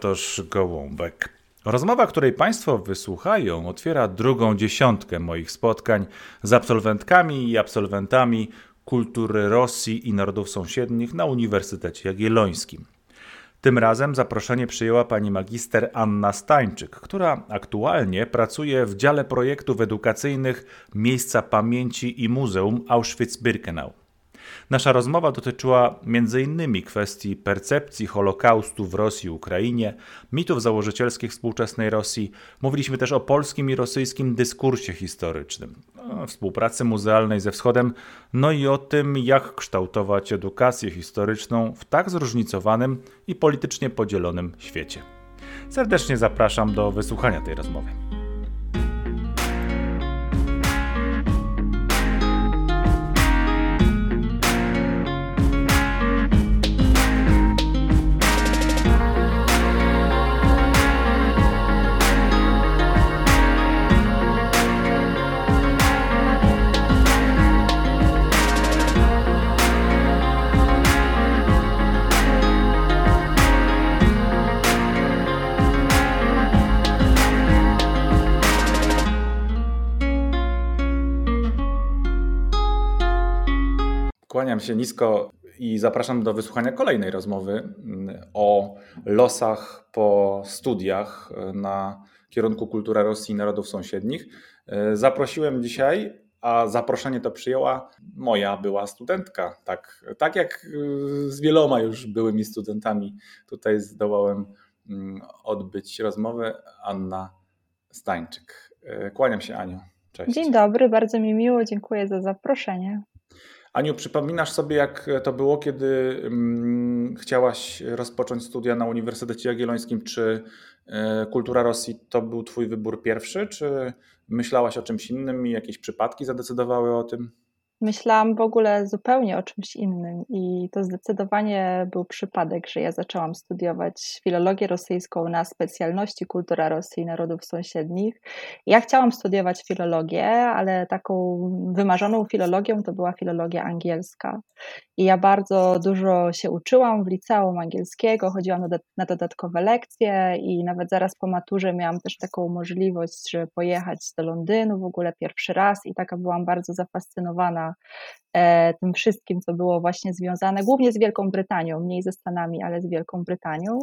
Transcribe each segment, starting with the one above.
Toż Gołąbek. Rozmowa, której Państwo wysłuchają, otwiera drugą dziesiątkę moich spotkań z absolwentkami i absolwentami kultury Rosji i narodów sąsiednich na Uniwersytecie Jagiellońskim. Tym razem zaproszenie przyjęła pani magister Anna Stańczyk, która aktualnie pracuje w dziale projektów edukacyjnych Miejsca Pamięci i Muzeum Auschwitz-Birkenau. Nasza rozmowa dotyczyła m.in. kwestii percepcji Holokaustu w Rosji i Ukrainie, mitów założycielskich współczesnej Rosji. Mówiliśmy też o polskim i rosyjskim dyskursie historycznym, współpracy muzealnej ze Wschodem, no i o tym, jak kształtować edukację historyczną w tak zróżnicowanym i politycznie podzielonym świecie. Serdecznie zapraszam do wysłuchania tej rozmowy. Kłaniam się nisko i zapraszam do wysłuchania kolejnej rozmowy mm, o losach po studiach e, na kierunku Kultura Rosji i Narodów Sąsiednich. E, zaprosiłem dzisiaj, a zaproszenie to przyjęła moja była studentka. Tak, tak jak e, z wieloma już byłymi studentami tutaj zdołałem mm, odbyć rozmowę, Anna Stańczyk. Kłaniam się Aniu. Cześć. Dzień dobry, bardzo mi miło, dziękuję za zaproszenie. Aniu, przypominasz sobie, jak to było, kiedy mm, chciałaś rozpocząć studia na Uniwersytecie Jagiellońskim? Czy e, kultura Rosji to był Twój wybór pierwszy, czy myślałaś o czymś innym i jakieś przypadki zadecydowały o tym? Myślałam w ogóle zupełnie o czymś innym i to zdecydowanie był przypadek, że ja zaczęłam studiować filologię rosyjską na specjalności kultura Rosji i narodów sąsiednich. Ja chciałam studiować filologię, ale taką wymarzoną filologią to była filologia angielska. I ja bardzo dużo się uczyłam w liceum angielskiego, chodziłam na dodatkowe lekcje i nawet zaraz po maturze miałam też taką możliwość, żeby pojechać do Londynu w ogóle pierwszy raz i taka byłam bardzo zafascynowana E, tym wszystkim, co było właśnie związane głównie z Wielką Brytanią, mniej ze Stanami, ale z Wielką Brytanią.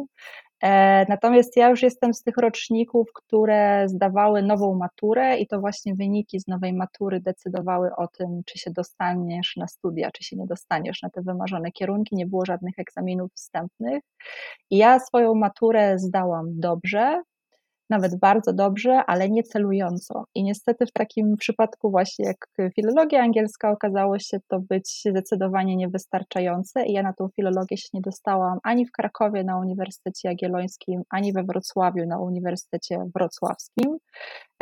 E, natomiast ja już jestem z tych roczników, które zdawały nową maturę i to właśnie wyniki z nowej matury decydowały o tym, czy się dostaniesz na studia, czy się nie dostaniesz na te wymarzone kierunki. Nie było żadnych egzaminów wstępnych. I ja swoją maturę zdałam dobrze, nawet bardzo dobrze, ale nie celująco. I niestety w takim przypadku właśnie jak filologia angielska okazało się to być zdecydowanie niewystarczające i ja na tą filologię się nie dostałam ani w Krakowie na Uniwersytecie Jagiellońskim, ani we Wrocławiu na Uniwersytecie Wrocławskim.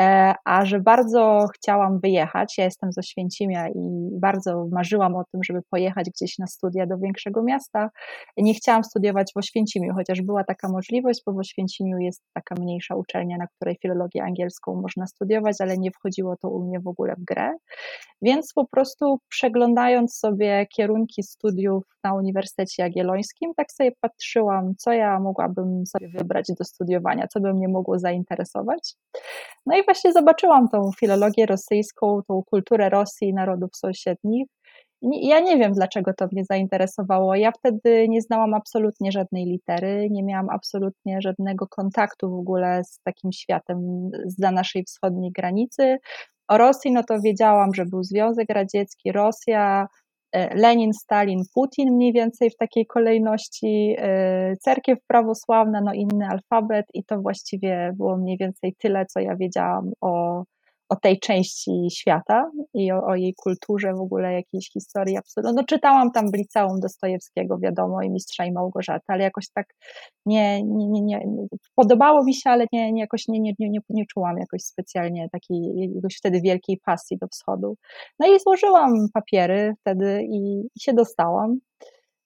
E, a że bardzo chciałam wyjechać, ja jestem z Oświęcimia i bardzo marzyłam o tym, żeby pojechać gdzieś na studia do większego miasta. Nie chciałam studiować w Oświęcimiu, chociaż była taka możliwość, bo w Oświęcimiu jest taka mniejsza uczelnia, na której filologię angielską można studiować, ale nie wchodziło to u mnie w ogóle w grę. Więc po prostu przeglądając sobie kierunki studiów na Uniwersytecie Jagiellońskim, tak sobie patrzyłam, co ja mogłabym sobie wybrać do studiowania, co by mnie mogło zainteresować. No i właśnie zobaczyłam tą filologię rosyjską, tą kulturę Rosji i narodów sąsiednich. Ja nie wiem, dlaczego to mnie zainteresowało. Ja wtedy nie znałam absolutnie żadnej litery, nie miałam absolutnie żadnego kontaktu w ogóle z takim światem za naszej wschodniej granicy. O Rosji, no to wiedziałam, że był Związek Radziecki, Rosja, Lenin, Stalin, Putin mniej więcej w takiej kolejności, e, cerkiew prawosławna, no inny alfabet i to właściwie było mniej więcej tyle, co ja wiedziałam o, o tej części świata i o, o, jej kulturze, w ogóle jakiejś historii absolutnie. No czytałam tam w liceum Dostojewskiego, wiadomo, i Mistrza i Małgorzaty, ale jakoś tak nie, nie, nie, nie podobało mi się, ale nie, nie jakoś nie, nie, nie, nie czułam jakoś specjalnie takiej jakoś wtedy wielkiej pasji do wschodu. No i złożyłam papiery wtedy i, i się dostałam.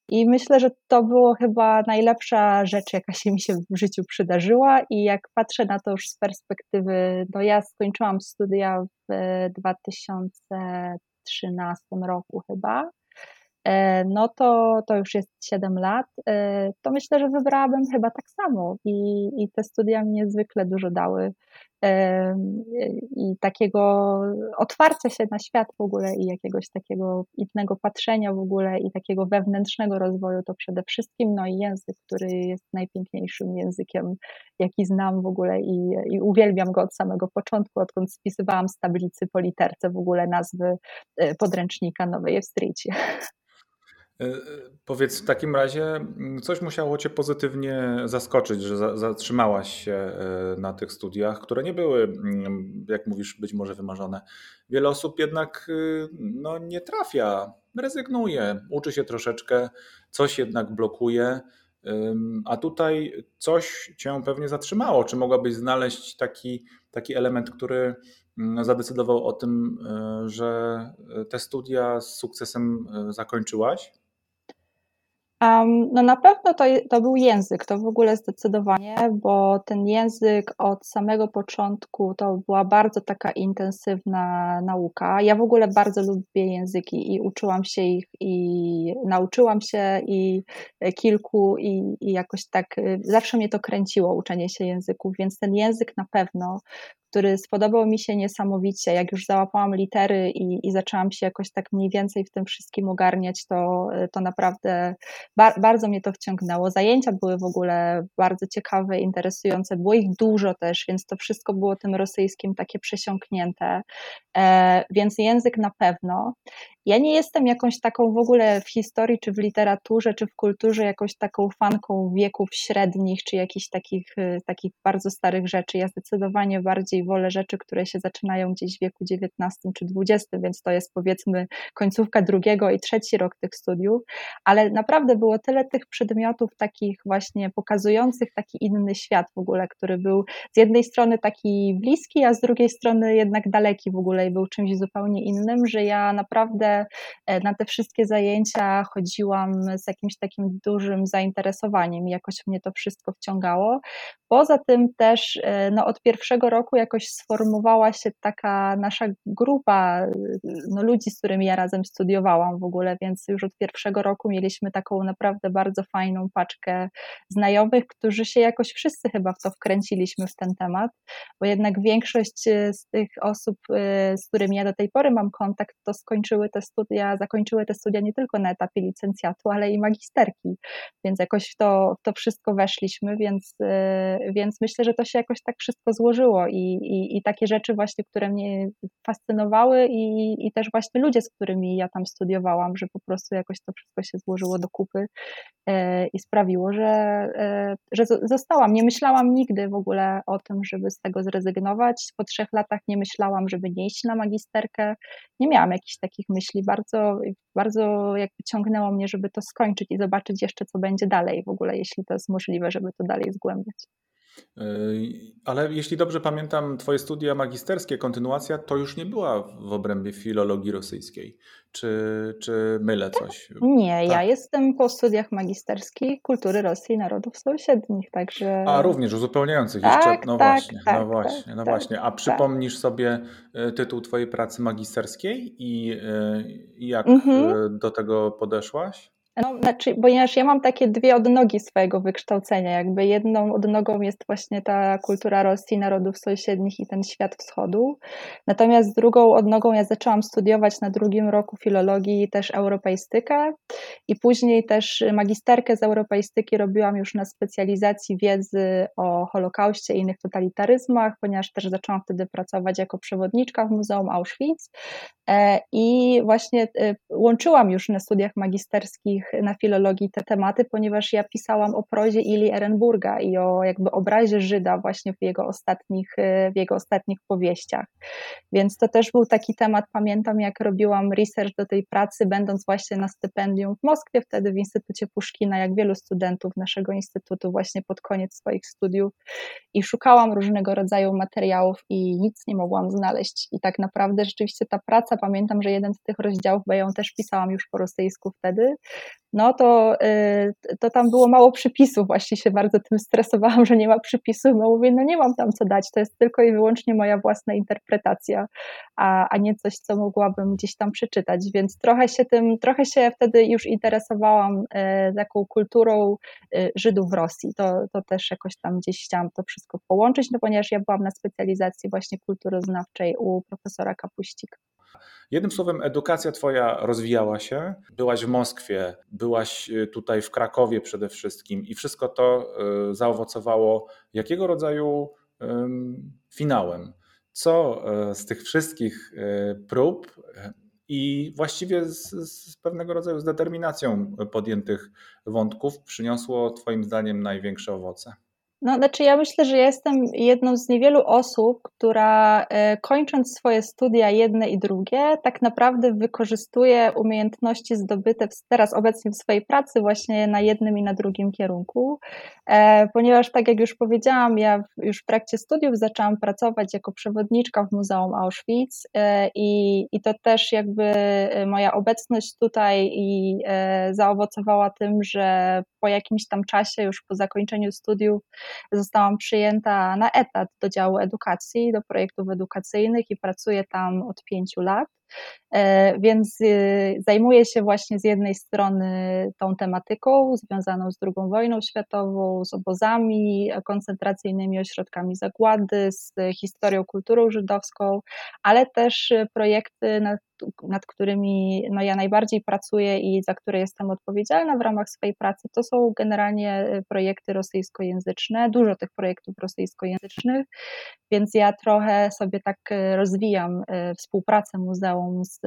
I myślę, że to było chyba najlepsza rzecz, jaka się mi się w życiu przydarzyła. I jak patrzę na to już z perspektywy, no ja skończyłam studia w 2013 roku chyba. no to, to już jest 7 lat, to myślę, że wybrałabym chyba tak samo i, i te studia mi niezwykle dużo dały i takiego otwarcia się na świat w ogóle i jakiegoś takiego innego patrzenia w ogóle i takiego wewnętrznego rozwoju to przede wszystkim, no i język, który jest najpiękniejszym językiem, jaki znam w ogóle i, i uwielbiam go od samego początku, odkąd spisywałam z tablicy po literce w ogóle nazwy e, podręcznika Nowej Ewstrycie. E, e, powiedz w takim razie, mm, coś musiało Cię pozytywnie zaskoczyć, że zatrzymałaś się e, na tych studiach, które nie były, mm, jak mówisz, być może wymarzone. Wiele osób jednak no, nie trafia, rezygnuje, uczy się troszeczkę, coś jednak blokuje. A tutaj coś Cię pewnie zatrzymało. Czy mogłabyś znaleźć taki, taki element, który mm, zadecydował o tym, że te studia z sukcesem zakończyłaś? Um, no na pewno to, to był język, to w ogóle zdecydowanie, bo ten język od samego początku to była bardzo taka intensywna nauka. Ja w ogóle bardzo lubię języki i uczyłam się ich i nauczyłam się i kilku i, i jakoś tak y, zawsze mnie to kręciło uczenie się języków, więc ten język na pewno który spodobał mi się niesamowicie. Jak już załapałam litery i, i zaczęłam się jakoś tak mniej więcej w tym wszystkim ogarniać, to, to naprawdę bar, bardzo mnie to wciągnęło. Zajęcia były w ogóle bardzo ciekawe, interesujące, było ich dużo też, więc to wszystko było tym rosyjskim takie przesiąknięte. E, więc język na pewno. Ja nie jestem jakąś taką w ogóle w historii, czy w literaturze, czy w kulturze, jakąś taką fanką wieków średnich, czy jakichś takich, y, takich bardzo starych rzeczy. Ja zdecydowanie bardziej wolę rzeczy, które się zaczynają gdzieś w wieku XIX czy XX, więc to jest powiedzmy końcówka drugiego i trzeci rok tych studiów, ale naprawdę było tyle tych przedmiotów takich właśnie pokazujących taki inny świat w ogóle, który był z jednej strony taki bliski, a z drugiej strony jednak daleki w ogóle i był czymś zupełnie innym, że ja naprawdę E, na te wszystkie zajęcia chodziłam z jakimś takim dużym zainteresowaniem i jakoś mnie to wszystko wciągało. Poza tym też e, no, od pierwszego roku jakoś sformowała się taka nasza grupa no, ludzi, z którymi ja razem studiowałam w ogóle, więc już od pierwszego roku mieliśmy taką naprawdę bardzo fajną paczkę znajomych, którzy się jakoś wszyscy chyba w to wkręciliśmy w ten temat, bo jednak większość e, z tych osób, z którymi ja do tej pory mam kontakt, to skończyły te studia, zakończyły te studia nie tylko na etapie licencjatu, ale i magisterki, więc jakoś w to, w to wszystko weszliśmy, więc, y, więc myślę, że to się jakoś tak wszystko złożyło i, i, i takie rzeczy właśnie, które mnie fascynowały i, i też właśnie ludzie, z którymi ja tam studiowałam, że po prostu jakoś to wszystko się złożyło do kupy y, i sprawiło, że, y, że zostałam. Nie myślałam nigdy w ogóle o tym, żeby z tego zrezygnować. Po trzech latach nie myślałam, żeby nie iść na magisterkę. Nie miałam jakichś takich myśli, bardzo, bardzo jakby ciągnęło mnie, żeby to skończyć i zobaczyć jeszcze, co będzie dalej w ogóle, jeśli to jest możliwe, żeby to dalej zgłębiać. Ale jeśli dobrze pamiętam, Twoje studia magisterskie, kontynuacja to już nie była w obrębie filologii rosyjskiej. Czy, czy mylę coś? Nie, tak? ja jestem po studiach magisterskich kultury Rosji i narodów sąsiednich, także. A również uzupełniających tak, jeszcze. No tak, właśnie, tak, no właśnie, tak, no tak, właśnie. A przypomnisz sobie e, tytuł Twojej pracy magisterskiej i, e, i jak mhm. do tego podeszłaś? No, znaczy, ponieważ ja mam takie dwie odnogi swojego wykształcenia. Jakby jedną odnogą jest właśnie ta kultura Rosji, narodów sąsiednich i ten świat wschodu. Natomiast drugą odnogą ja zaczęłam studiować na drugim roku filologii też europeistykę i później też magisterkę z europeistyki robiłam już na specjalizacji wiedzy o Holokauście i innych totalitaryzmach, ponieważ też zaczęłam wtedy pracować jako przewodniczka w Muzeum Auschwitz e, i właśnie e, łączyłam już na studiach magisterskich na filologii te tematy, ponieważ ja pisałam o prozie Ili Ehrenburga i o jakby obrazie Żyda właśnie w jego ostatnich, w jego ostatnich powieściach. Więc to też był taki temat, pamiętam jak robiłam research do tej pracy, będąc właśnie na stypendium w Moskwie, wtedy w Instytucie Puszkina, jak wielu studentów naszego instytutu właśnie pod koniec swoich studiów i szukałam różnego rodzaju materiałów i nic nie mogłam znaleźć. I tak naprawdę rzeczywiście ta praca, pamiętam, że jeden z tych rozdziałów, bo ja ją też pisałam już po rosyjsku wtedy, no to, y, to tam było mało przypisów, właśnie się bardzo tym stresowałam, że nie ma przypisów, no mówię, no nie mam tam co dać, to jest tylko i wyłącznie moja własna interpretacja, a, a nie coś, co mogłabym gdzieś tam przeczytać, więc trochę się tym, trochę się wtedy już interesowałam e, taką kulturą e, Żydów w Rosji, to, to też jakoś tam gdzieś chciałam to wszystko połączyć, no ponieważ ja byłam na specjalizacji właśnie kulturoznawczej u profesora Kapuścika. Jednym słowem, edukacja Twoja rozwijała się. Byłaś w Moskwie, byłaś y, tutaj w Krakowie przede wszystkim, i wszystko to y, zaowocowało jakiego rodzaju finałem? Co y, z tych wszystkich prób i właściwie z, z, pewnego rodzaju z determinacją podjętych wątków przyniosło Twoim zdaniem największe owoce? No, znaczy ja myślę, że jestem jedną z niewielu osób, która e, kończąc swoje studia jedne i drugie, tak naprawdę wykorzystuje umiejętności zdobyte teraz obecnie w swojej pracy właśnie na jednym i na drugim kierunku, e, ponieważ tak jak już powiedziałam, ja już w trakcie studiów zaczęłam pracować jako przewodniczka w Muzeum Auschwitz e, i, i to też jakby moja obecność tutaj i zaowocowała tym, że po jakimś tam czasie, już po zakończeniu studiów, zostałam przyjęta na etat do działu edukacji, do projektów edukacyjnych i pracuję tam od pięciu lat. E, więc y, zajmuję się właśnie z jednej strony tą tematyką związaną z II wojną światową, z obozami koncentracyjnymi, ośrodkami zagłady, z historią, kulturą żydowską, ale też projekty, nad, nad którymi no, ja najbardziej pracuję i za które jestem odpowiedzialna w ramach swojej pracy, to są generalnie projekty rosyjskojęzyczne, dużo tych projektów rosyjskojęzycznych, więc ja trochę sobie tak rozwijam e, współpracę muzeum z,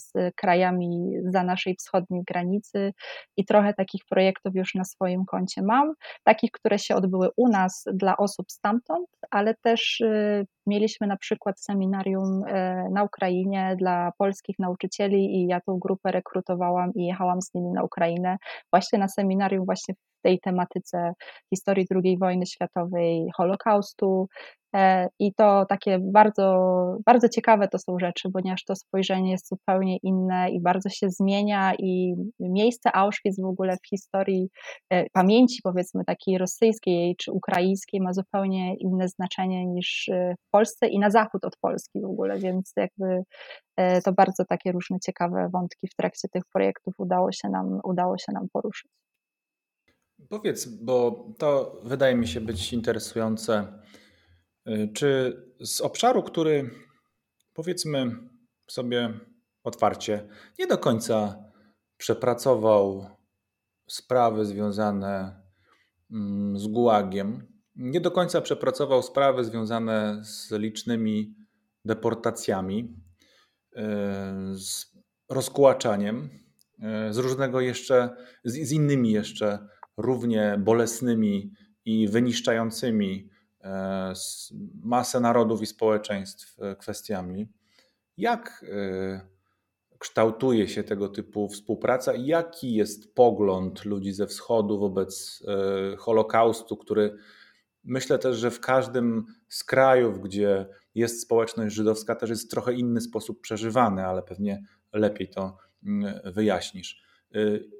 z krajami za naszej wschodniej granicy i trochę takich projektów już na swoim koncie mam. Takich, które się odbyły u nas dla osób stamtąd, ale też y, mieliśmy na przykład seminarium y, na Ukrainie dla polskich nauczycieli i ja tą grupę rekrutowałam i jechałam z nimi na Ukrainę właśnie na seminarium właśnie tej tematyce historii II wojny światowej, Holokaustu, E, I to takie bardzo, bardzo ciekawe to są rzeczy, ponieważ to spojrzenie jest zupełnie inne i bardzo się zmienia i miejsce Auschwitz w ogóle w historii e, pamięci powiedzmy takiej rosyjskiej czy ukraińskiej ma zupełnie inne znaczenie niż e, w Polsce i na zachód od Polski w ogóle, więc jakby to bardzo takie różne ciekawe wątki w trakcie tych projektów udało się nam, udało się nam poruszyć. Powiedz, bo to wydaje mi się być interesujące. Y, czy z obszaru, który powiedzmy sobie otwarcie, nie do końca przepracował sprawy związane mm, z gułagiem, nie do końca przepracował sprawy związane z licznymi deportacjami, y, z rozkłaczaniem, y, z różnego jeszcze, z, z innymi jeszcze równie bolesnymi i wyniszczającymi E, masę narodów i społeczeństw e, kwestiami. Jak e, kształtuje się tego typu współpraca i jaki jest pogląd ludzi ze wschodu wobec Holokaustu, który myślę też, że w każdym z krajów, gdzie jest społeczność żydowska, też jest trochę inny sposób przeżywany, ale pewnie lepiej to mm, wyjaśnisz.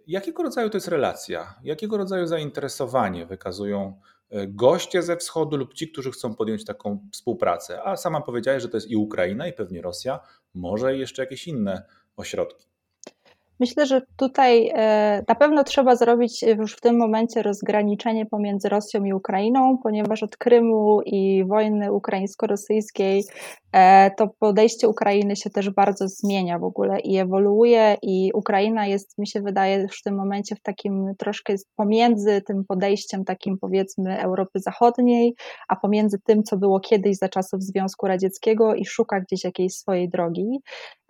Jakiego rodzaju to jest relacja? Jakiego rodzaju zainteresowanie wykazują E, goście ze wschodu lub ci, którzy chcą podjąć taką współpracę. A sama powiedziałeś, że to jest i Ukraina, i pewnie Rosja, może jeszcze jakieś inne ośrodki. Myślę, że tutaj e, na pewno trzeba zrobić już w tym momencie rozgraniczenie pomiędzy Rosją i Ukrainą, ponieważ od Krymu i wojny ukraińsko-rosyjskiej e, to podejście Ukrainy się też bardzo zmienia w ogóle i ewoluuje i Ukraina jest, mi się wydaje, już w tym momencie w takim troszkę pomiędzy tym podejściem takim powiedzmy Europy Zachodniej, a pomiędzy tym, co było kiedyś za czasów Związku Radzieckiego i szuka gdzieś jakiejś swojej drogi.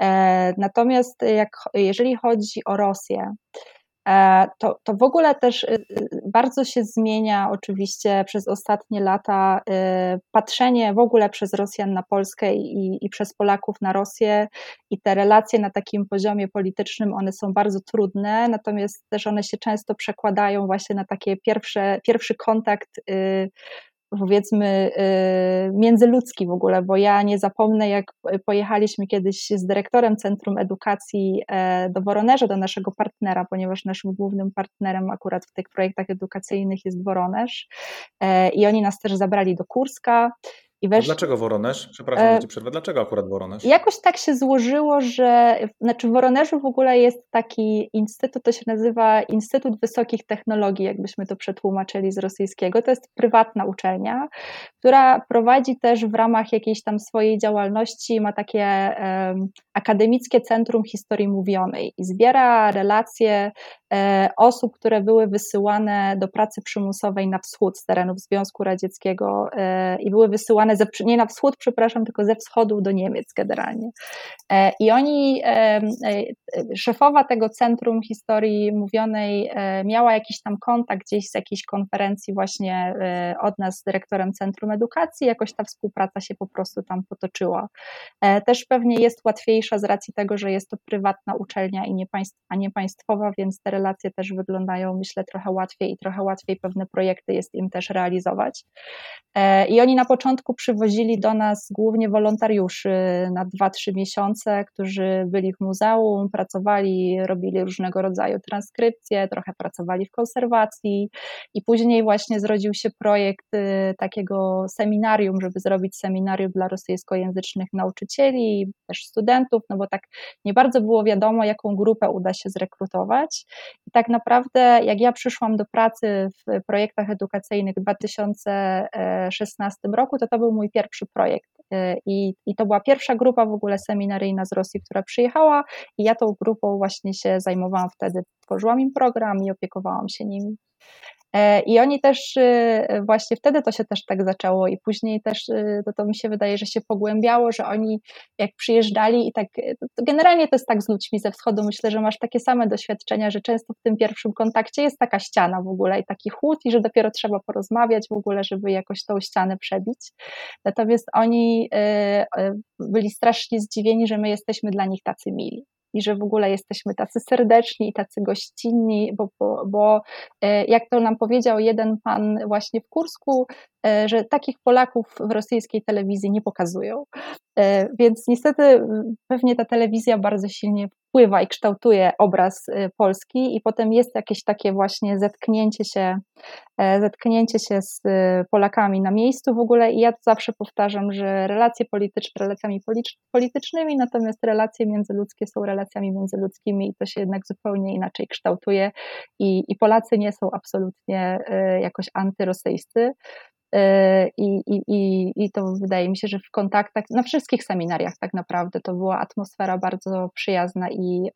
E, natomiast jak, jeżeli chodzi o Rosję, e, to, to w ogóle też y, y, bardzo się zmienia oczywiście przez ostatnie lata y, patrzenie w ogóle przez Rosjan na Polskę i, i przez Polaków na Rosję i te relacje na takim poziomie politycznym, one są bardzo trudne, natomiast też one się często przekładają właśnie na takie pierwsze, pierwszy kontakt powiedzmy międzyludzki w ogóle, bo ja nie zapomnę, jak pojechaliśmy kiedyś z dyrektorem Centrum Edukacji do Woronerza, do naszego partnera, ponieważ naszym głównym partnerem akurat w tych projektach edukacyjnych jest Woronerz i oni nas też zabrali do Kurska i wesz... Dlaczego Woronesz? Przepraszam, e... przerwę. Dlaczego akurat Woronesz? Jakoś tak się złożyło, że znaczy w Woronerzu w ogóle jest taki instytut, to się nazywa Instytut Wysokich Technologii, jakbyśmy to przetłumaczyli z rosyjskiego. To jest prywatna uczelnia, która prowadzi też w ramach jakiejś tam swojej działalności, ma takie um, akademickie centrum historii mówionej i zbiera relacje osób, które były wysyłane do pracy przymusowej na wschód z terenów Związku Radzieckiego e, i były wysyłane ze, nie na wschód, przepraszam, tylko ze wschodu do Niemiec generalnie. E, I oni, e, e, szefowa tego Centrum Historii Mówionej miała jakiś tam kontakt gdzieś z jakiejś konferencji właśnie od nas z dyrektorem Centrum Edukacji, jakoś ta współpraca się po prostu tam potoczyła. Też pewnie jest łatwiejsza z racji tego, że jest to prywatna uczelnia i nie państw, a nie państwowa, więc te relacje też wyglądają, myślę, trochę łatwiej i trochę łatwiej pewne projekty jest im też realizować. I oni na początku przywozili do nas głównie wolontariuszy na 2-3 miesiące, którzy byli w muzeum, pracowali, robili różnego rodzaju transkrypcje, trochę pracowali w konserwacji i później właśnie zrodził się projekt y, takiego seminarium, żeby zrobić seminarium dla rosyjskojęzycznych nauczycieli, też studentów, no bo tak nie bardzo było wiadomo, jaką grupę uda się zrekrutować. I tak naprawdę, jak ja przyszłam do pracy w projektach edukacyjnych w 2016 roku, to to był mój pierwszy projekt. Y, I, I to była pierwsza grupa w ogóle seminaryjna z Rosji, która przyjechała, i ja tą grupą właśnie się zajmowałam wtedy. Tworzyłam im program i opiekowałam się nimi. E, I oni też y, właśnie wtedy to się też tak zaczęło i później też y, to, to mi się wydaje, że się pogłębiało, że oni jak przyjeżdżali i tak, generalnie to jest tak z ludźmi ze wschodu, myślę, że masz takie same doświadczenia, że często w tym pierwszym kontakcie jest taka ściana w ogóle i taki chłód i że dopiero trzeba porozmawiać w ogóle, żeby jakoś tą ścianę przebić. Natomiast oni y, byli strasznie zdziwieni, że my jesteśmy dla nich tacy mili i że w ogóle jesteśmy tacy serdeczni i tacy gościnni, bo, bo, bo e, jak to nam powiedział jeden pan właśnie w Kursku, że takich Polaków w rosyjskiej telewizji nie pokazują. E, więc niestety pewnie ta telewizja bardzo silnie wpływa i kształtuje obraz y, Polski i potem jest jakieś takie właśnie zetknięcie się, e, zetknięcie się z Polakami na miejscu w ogóle i ja zawsze powtarzam, że relacje polityczne relacjami politycznymi, natomiast relacje międzyludzkie są relacjami międzyludzkimi i to się jednak zupełnie inaczej kształtuje i, i Polacy nie są absolutnie jakoś antyrosyjscy. I, i, i, I to wydaje mi się, że w kontaktach, na wszystkich seminariach tak naprawdę to była atmosfera bardzo przyjazna i,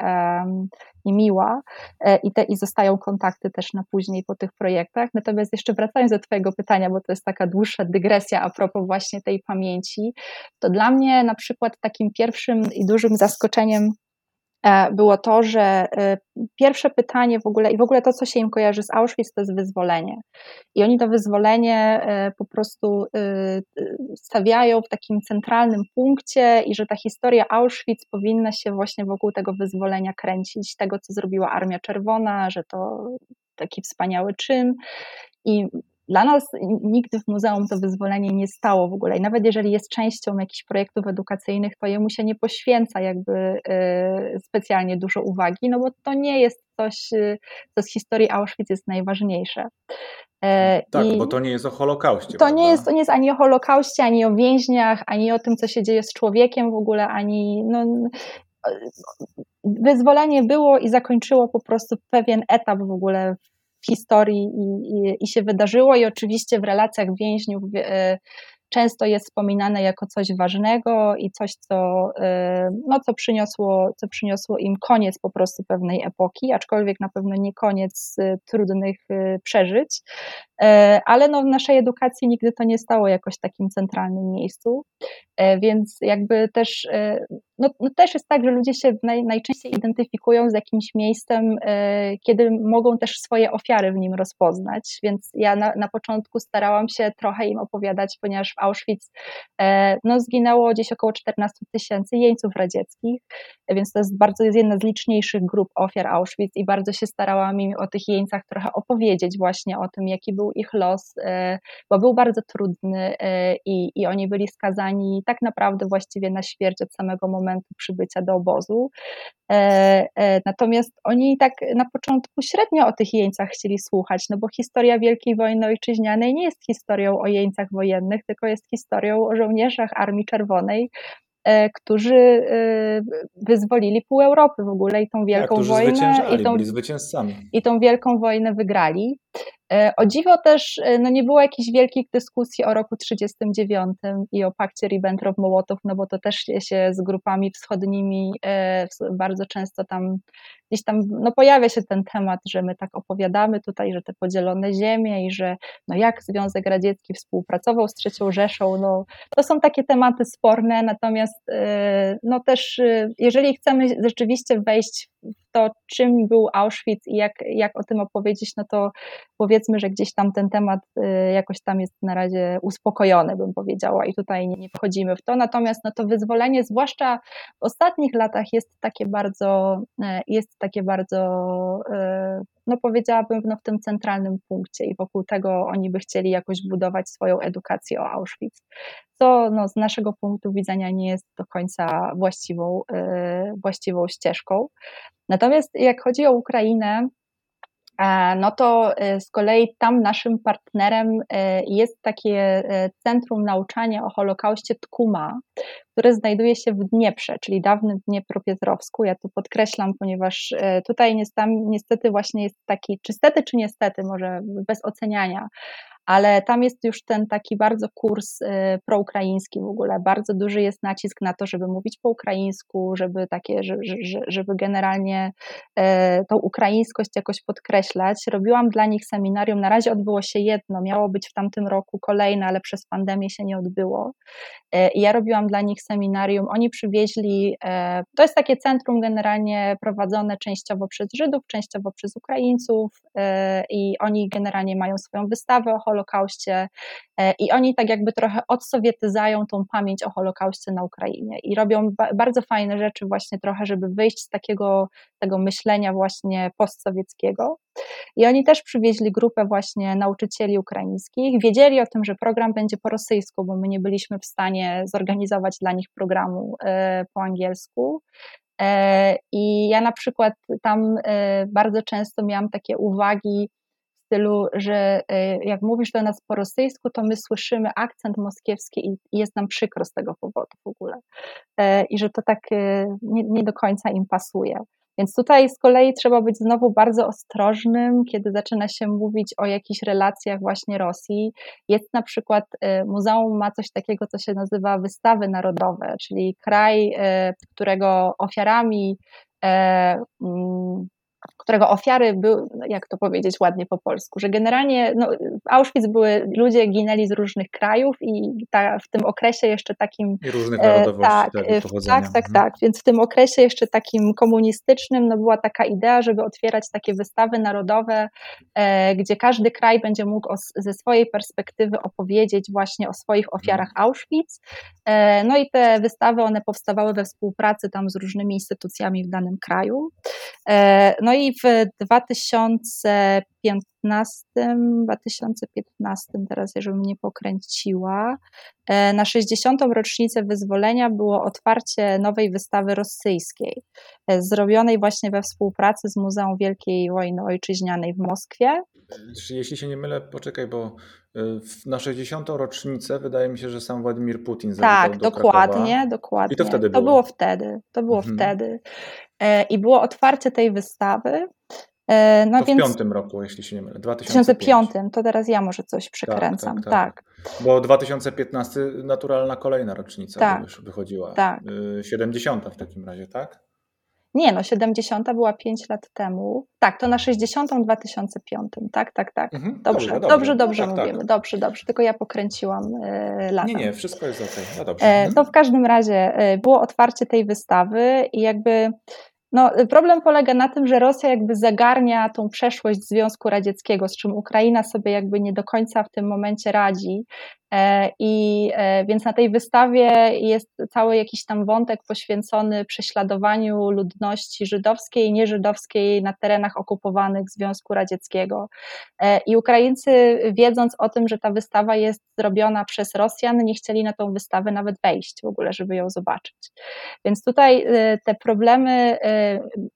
i miła e, i, te, i zostają kontakty też na później po tych projektach. Natomiast jeszcze wracając do Twojego pytania, bo to jest taka dłuższa dygresja a propos właśnie tej pamięci, to dla mnie na przykład takim pierwszym i dużym zaskoczeniem było to, że e, pierwsze pytanie w ogóle i w ogóle to, co się im kojarzy z Auschwitz, to jest wyzwolenie. I oni to wyzwolenie e, po prostu stawiają w takim centralnym punkcie i że ta historia Auschwitz powinna się właśnie wokół tego wyzwolenia kręcić, tego, co zrobiła Armia Czerwona, że to taki wspaniały czyn. I dla nas nigdy w muzeum to wyzwolenie nie stało w ogóle i nawet jeżeli jest częścią jakichś projektów edukacyjnych, to jemu się nie poświęca jakby y, specjalnie dużo uwagi, no bo to nie jest coś, y, co z historii Auschwitz jest najważniejsze. E, tak, I bo to nie jest o Holokauście. To nie jest, to nie jest ani o Holokauście, ani o więźniach, ani o tym, co się dzieje z człowiekiem w ogóle, ani no, wyzwolenie było i zakończyło po prostu pewien etap w ogóle historii i, i, i się wydarzyło. I oczywiście w relacjach więźniów e, często jest wspominane jako coś ważnego i coś, co, e, no, co, przyniosło, co przyniosło im koniec po prostu pewnej epoki, aczkolwiek na pewno nie koniec e, trudnych przeżyć, ale no, w naszej edukacji nigdy to nie stało jakoś takim centralnym miejscu, więc jakby też no, no, też jest tak, że ludzie się naj, najczęściej identyfikują z jakimś miejscem, e, kiedy mogą też swoje ofiary w nim rozpoznać, więc ja na, na początku starałam się trochę im opowiadać, ponieważ w Auschwitz e, no, zginęło gdzieś około 14 tysięcy jeńców radzieckich, więc to jest bardzo jest jedna z liczniejszych grup ofiar Auschwitz i bardzo się starałam im o tych jeńcach trochę opowiedzieć właśnie o tym, jaki był ich los, e, bo był bardzo trudny i, i oni byli skazani tak naprawdę właściwie na śmierć od samego momentu przybycia do obozu. E, natomiast oni tak na początku średnio o tych jeńcach chcieli słuchać, no bo historia Wielkiej Wojny Ojczyźnianej nie jest historią o jeńcach wojennych, tylko jest historią o żołnierzach Armii Czerwonej, którzy wyzwolili pół Europy w ogóle i tą wielką tak, wojnę i tą, i tą wielką wojnę wygrali. E, o dziwo też e, no nie było jakichś wielkich dyskusji o roku 1939 i o pakcie Ribbentrop-Mołotow, no bo to też się z grupami wschodnimi e, bardzo często tam gdzieś tam no pojawia się ten temat, że my tak opowiadamy tutaj, że te podzielone ziemie i że no jak Związek Radziecki współpracował z III Rzeszą, no to są takie tematy sporne, natomiast no też jeżeli chcemy rzeczywiście wejść to, czym był Auschwitz i jak, jak o tym opowiedzieć, no to powiedzmy, że gdzieś tam ten temat y, jakoś tam jest na razie uspokojony, bym powiedziała, i tutaj nie, wchodzimy w to. Natomiast no to wyzwolenie, zwłaszcza w ostatnich latach, jest takie bardzo, e, jest takie bardzo, e, no powiedziałabym, no w tym centralnym punkcie i wokół tego oni by chcieli jakoś budować swoją edukację o Auschwitz, co no, z naszego punktu widzenia nie jest do końca właściwą, e, właściwą ścieżką. Natomiast jak chodzi o Ukrainę, no to e, z kolei tam naszym partnerem e, jest takie Centrum Nauczania o Holokauście Tkuma, które znajduje się w Dnieprze, czyli dawnym Dniepropietrowsku. Ja tu podkreślam, ponieważ tutaj niestety właśnie jest taki, czy stety, czy niestety, może bez oceniania, ale tam jest już ten taki bardzo kurs y, proukraiński w ogóle. Bardzo duży jest nacisk na to, żeby mówić po ukraińsku, żeby takie, żeby generalnie e, tą ukraińskość jakoś podkreślać. Robiłam dla nich seminarium, na razie odbyło się jedno, miało być w tamtym roku kolejne, ale przez pandemię się nie odbyło. E, I ja robiłam dla nich seminarium. Oni przywieźli, e, to jest takie centrum generalnie prowadzone częściowo przez Żydów, częściowo przez Ukraińców i oni generalnie mają swoją wystawę o Holokauście e, i oni tak jakby trochę odsowietyzają tą pamięć o Holokauście na Ukrainie i robią bardzo fajne rzeczy właśnie trochę, żeby wyjść z takiego tego myślenia właśnie postsowieckiego. I oni też przywieźli grupę właśnie nauczycieli ukraińskich. Wiedzieli o tym, że program będzie po rosyjsku, bo my nie byliśmy w stanie zorganizować dla nich programu e, po angielsku. E, I ja na przykład tam bardzo często miałam takie uwagi, stylu, że e, jak mówisz do nas po rosyjsku, to my słyszymy akcent moskiewski i jest nam przykro z tego powodu w ogóle. E, I że to tak e, nie, nie do końca im pasuje. Więc tutaj z kolei trzeba być znowu bardzo ostrożnym, kiedy zaczyna się mówić o jakichś relacjach właśnie Rosji. Jest na przykład, muzeum ma coś takiego, co się nazywa wystawy narodowe, czyli kraj, którego ofiarami mm, którego ofiary były, jak to powiedzieć ładnie po polsku, że generalnie no, w Auschwitz były, ludzie ginęli z różnych krajów i ta, w tym okresie jeszcze takim... I różnych narodowości. Tak, tak, tak, tak, tak, więc w tym okresie jeszcze takim komunistycznym no, była taka idea, żeby otwierać takie wystawy narodowe, e, gdzie każdy kraj będzie mógł o, ze swojej perspektywy opowiedzieć właśnie o swoich ofiarach mhm. Auschwitz. E, no i te wystawy, one powstawały we współpracy tam z różnymi instytucjami w danym kraju. E, no i w 2015, 2015 teraz, żebym nie pokręciła, e, na 60. rocznicę wyzwolenia było otwarcie nowej wystawy rosyjskiej, e, zrobionej właśnie we współpracy z Muzeum Wielkiej Wojny Ojczyźnianej w Moskwie. Jeśli się nie mylę, poczekaj, bo na 60. rocznicę wydaje mi się, że sam Władimir Putin Tak, dokładnie, Krakowa. dokładnie. I to wtedy było. To było wtedy. To było mhm. wtedy. E, I było otwarcie tej wystawy. E, no to więc... w piątym roku, jeśli się nie mylę. 2005. to teraz ja może coś przekręcam. Tak, tak, tak. tak. Bo 2015 naturalna kolejna rocznica tak. wychodziła. Tak. 70 y, w takim razie, tak? Nie, no 70 była 5 lat temu. Tak, to na 60 w 2005. Tak, tak, tak. Mhm, dobrze, dobrze, dobrze, dobrze no tak, mówimy. Tak. Dobrze, dobrze. Tylko ja pokręciłam y, lata. Nie, nie, wszystko jest ok. No dobrze. E, to w każdym razie e, było otwarcie tej wystawy i jakby no, problem polega na tym, że Rosja jakby zagarnia tą przeszłość Związku Radzieckiego, z czym Ukraina sobie jakby nie do końca w tym momencie radzi. E, I e, więc na tej wystawie jest cały jakiś tam wątek poświęcony prześladowaniu ludności żydowskiej i nieżydowskiej na terenach okupowanych Związku Radzieckiego. E, I Ukraińcy, wiedząc o tym, że ta wystawa jest zrobiona przez Rosjan, nie chcieli na tą wystawę nawet wejść w ogóle, żeby ją zobaczyć. Więc tutaj te problemy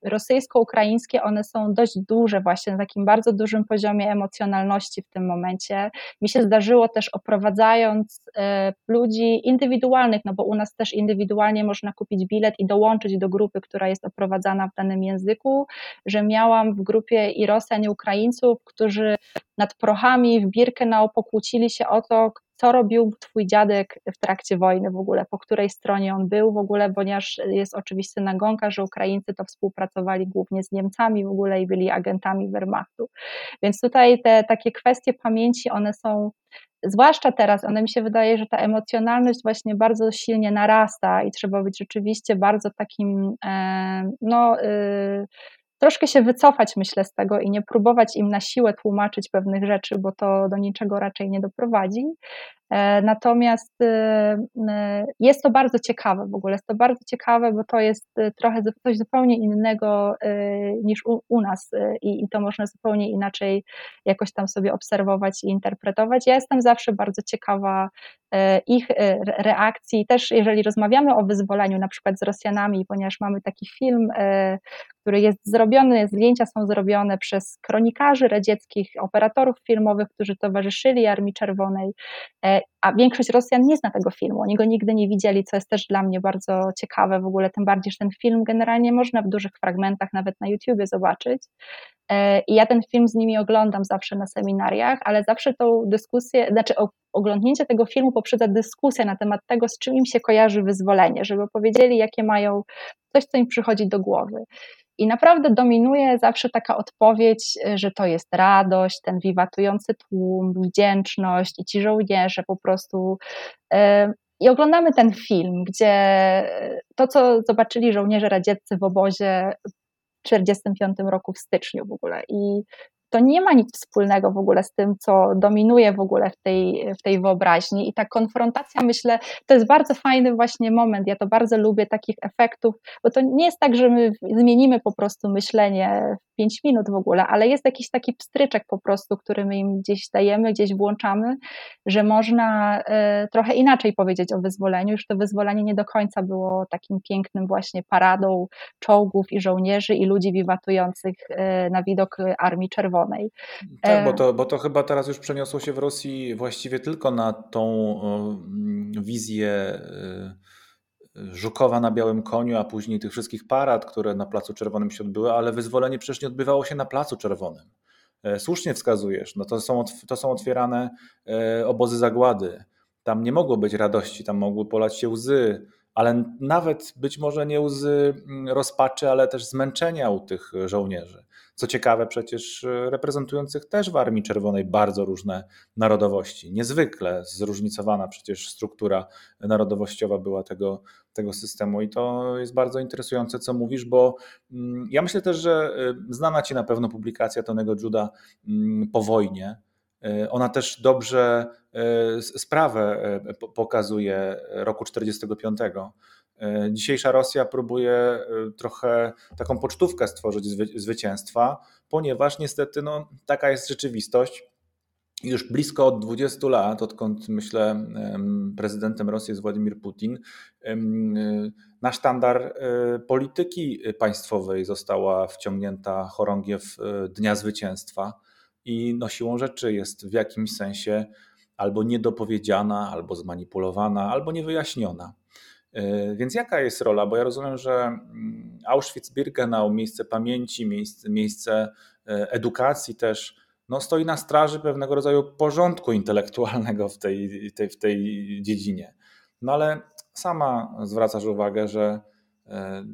rosyjsko-ukraińskie, one są dość duże, właśnie na takim bardzo dużym poziomie emocjonalności w tym momencie. Mi się zdarzyło też oprowadzać e, ludzi indywidualnych, no bo u nas też indywidualnie można kupić bilet i dołączyć do grupy, która jest oprowadzana w danym języku, że miałam w grupie i Rosjan, i Ukraińców, którzy nad prochami w Birkenau pokłócili się o to, co robił twój dziadek w trakcie wojny w ogóle, po której stronie on był w ogóle, ponieważ jest oczywiście nagonka, że Ukraińcy to współpracowali głównie z Niemcami w ogóle i byli agentami Wehrmachtu. Więc tutaj te takie kwestie pamięci, one są zwłaszcza teraz, one mi się wydaje, że ta emocjonalność właśnie bardzo silnie narasta i trzeba być rzeczywiście bardzo takim, e, no, y, troszkę się wycofać, myślę, z tego i nie próbować im na siłę tłumaczyć pewnych rzeczy, bo to do niczego raczej nie doprowadzi, E, natomiast e, e, jest to bardzo ciekawe w ogóle, jest to bardzo ciekawe, bo to jest trochę coś zupełnie innego niż u, u nas i, i, to można zupełnie inaczej jakoś tam sobie obserwować i interpretować. Ja jestem zawsze bardzo ciekawa ich reakcji, też jeżeli rozmawiamy o wyzwoleniu na przykład z Rosjanami, ponieważ mamy taki film, który jest zrobiony, zdjęcia są zrobione przez kronikarzy radzieckich, operatorów filmowych, którzy towarzyszyli Armii Czerwonej a większość Rosjan nie zna tego filmu, oni go nigdy nie widzieli, co jest też dla mnie bardzo ciekawe w ogóle, tym bardziej, że ten film generalnie można w dużych fragmentach nawet na YouTubie zobaczyć. E, I ja ten film z nimi oglądam zawsze na seminariach, ale zawsze tą dyskusję, znaczy oglądnięcie tego filmu poprzedza dyskusję na temat tego, z czym im się kojarzy wyzwolenie, żeby powiedzieli, jakie mają coś, co im przychodzi do głowy. I naprawdę dominuje zawsze taka odpowiedź, y, że to jest radość, ten wiwatujący tłum, wdzięczność i ci żołnierze po prostu. Y, I oglądamy ten film, gdzie to, co zobaczyli żołnierze radzieccy w obozie w 1945 roku w styczniu w ogóle. I to nie ma nic wspólnego w ogóle z tym, co dominuje w ogóle w tej, w tej wyobraźni. I ta konfrontacja, myślę, to jest bardzo fajny właśnie moment. Ja to bardzo lubię takich efektów, bo to nie jest tak, że my zmienimy po prostu myślenie w 5 minut w ogóle, ale jest jakiś taki pstryczek po prostu, który my im gdzieś dajemy, gdzieś włączamy, że można y, trochę inaczej powiedzieć o wyzwoleniu, że to wyzwolenie nie do końca było takim pięknym właśnie paradą czołgów i żołnierzy i ludzi wiwatujących y, na widok Armii Czerwonej czerwonej. Tak, bo e, to, bo to chyba teraz już przeniosło się w Rosji właściwie tylko na tą wizję e, Żukowa na białym koniu, a później tych wszystkich parad, które na Placu Czerwonym się odbyły, ale wyzwolenie przecież nie odbywało się na Placu Czerwonym. E, słusznie wskazujesz, no to, są, to są otwierane obozy zagłady. Tam nie mogło być radości, tam mogły polać się łzy, ale nawet być może nie łzy mm, rozpaczy, ale też zmęczenia u tych żołnierzy. Co ciekawe, przecież e, reprezentujących też w Armii Czerwonej bardzo różne narodowości. Niezwykle zróżnicowana przecież struktura narodowościowa była tego, tego systemu i to jest bardzo interesujące, co mówisz, bo mm, ja myślę też, że e, znana Ci na pewno publikacja Tonego Juda mm, po wojnie, ona też dobrze sprawę pokazuje roku 45 E, dzisiejsza Rosja próbuje e, trochę taką pocztówkę stworzyć zwycięstwa, ponieważ niestety no, taka jest rzeczywistość. Już blisko od 20 lat, odkąd myślę prezydentem Rosji jest Władimir Putin, e, na sztandar polityki państwowej została wciągnięta chorągiew Dnia Zwycięstwa i no, siłą rzeczy jest w jakimś sensie albo niedopowiedziana, albo zmanipulowana, albo niewyjaśniona. E, więc jaka jest rola? Bo ja rozumiem, że mm, Auschwitz-Birkenau, miejsce pamięci, miejsce, miejsce e, edukacji też, no stoi na straży pewnego rodzaju porządku intelektualnego w tej, tej, w tej dziedzinie. No ale sama zwracasz uwagę, że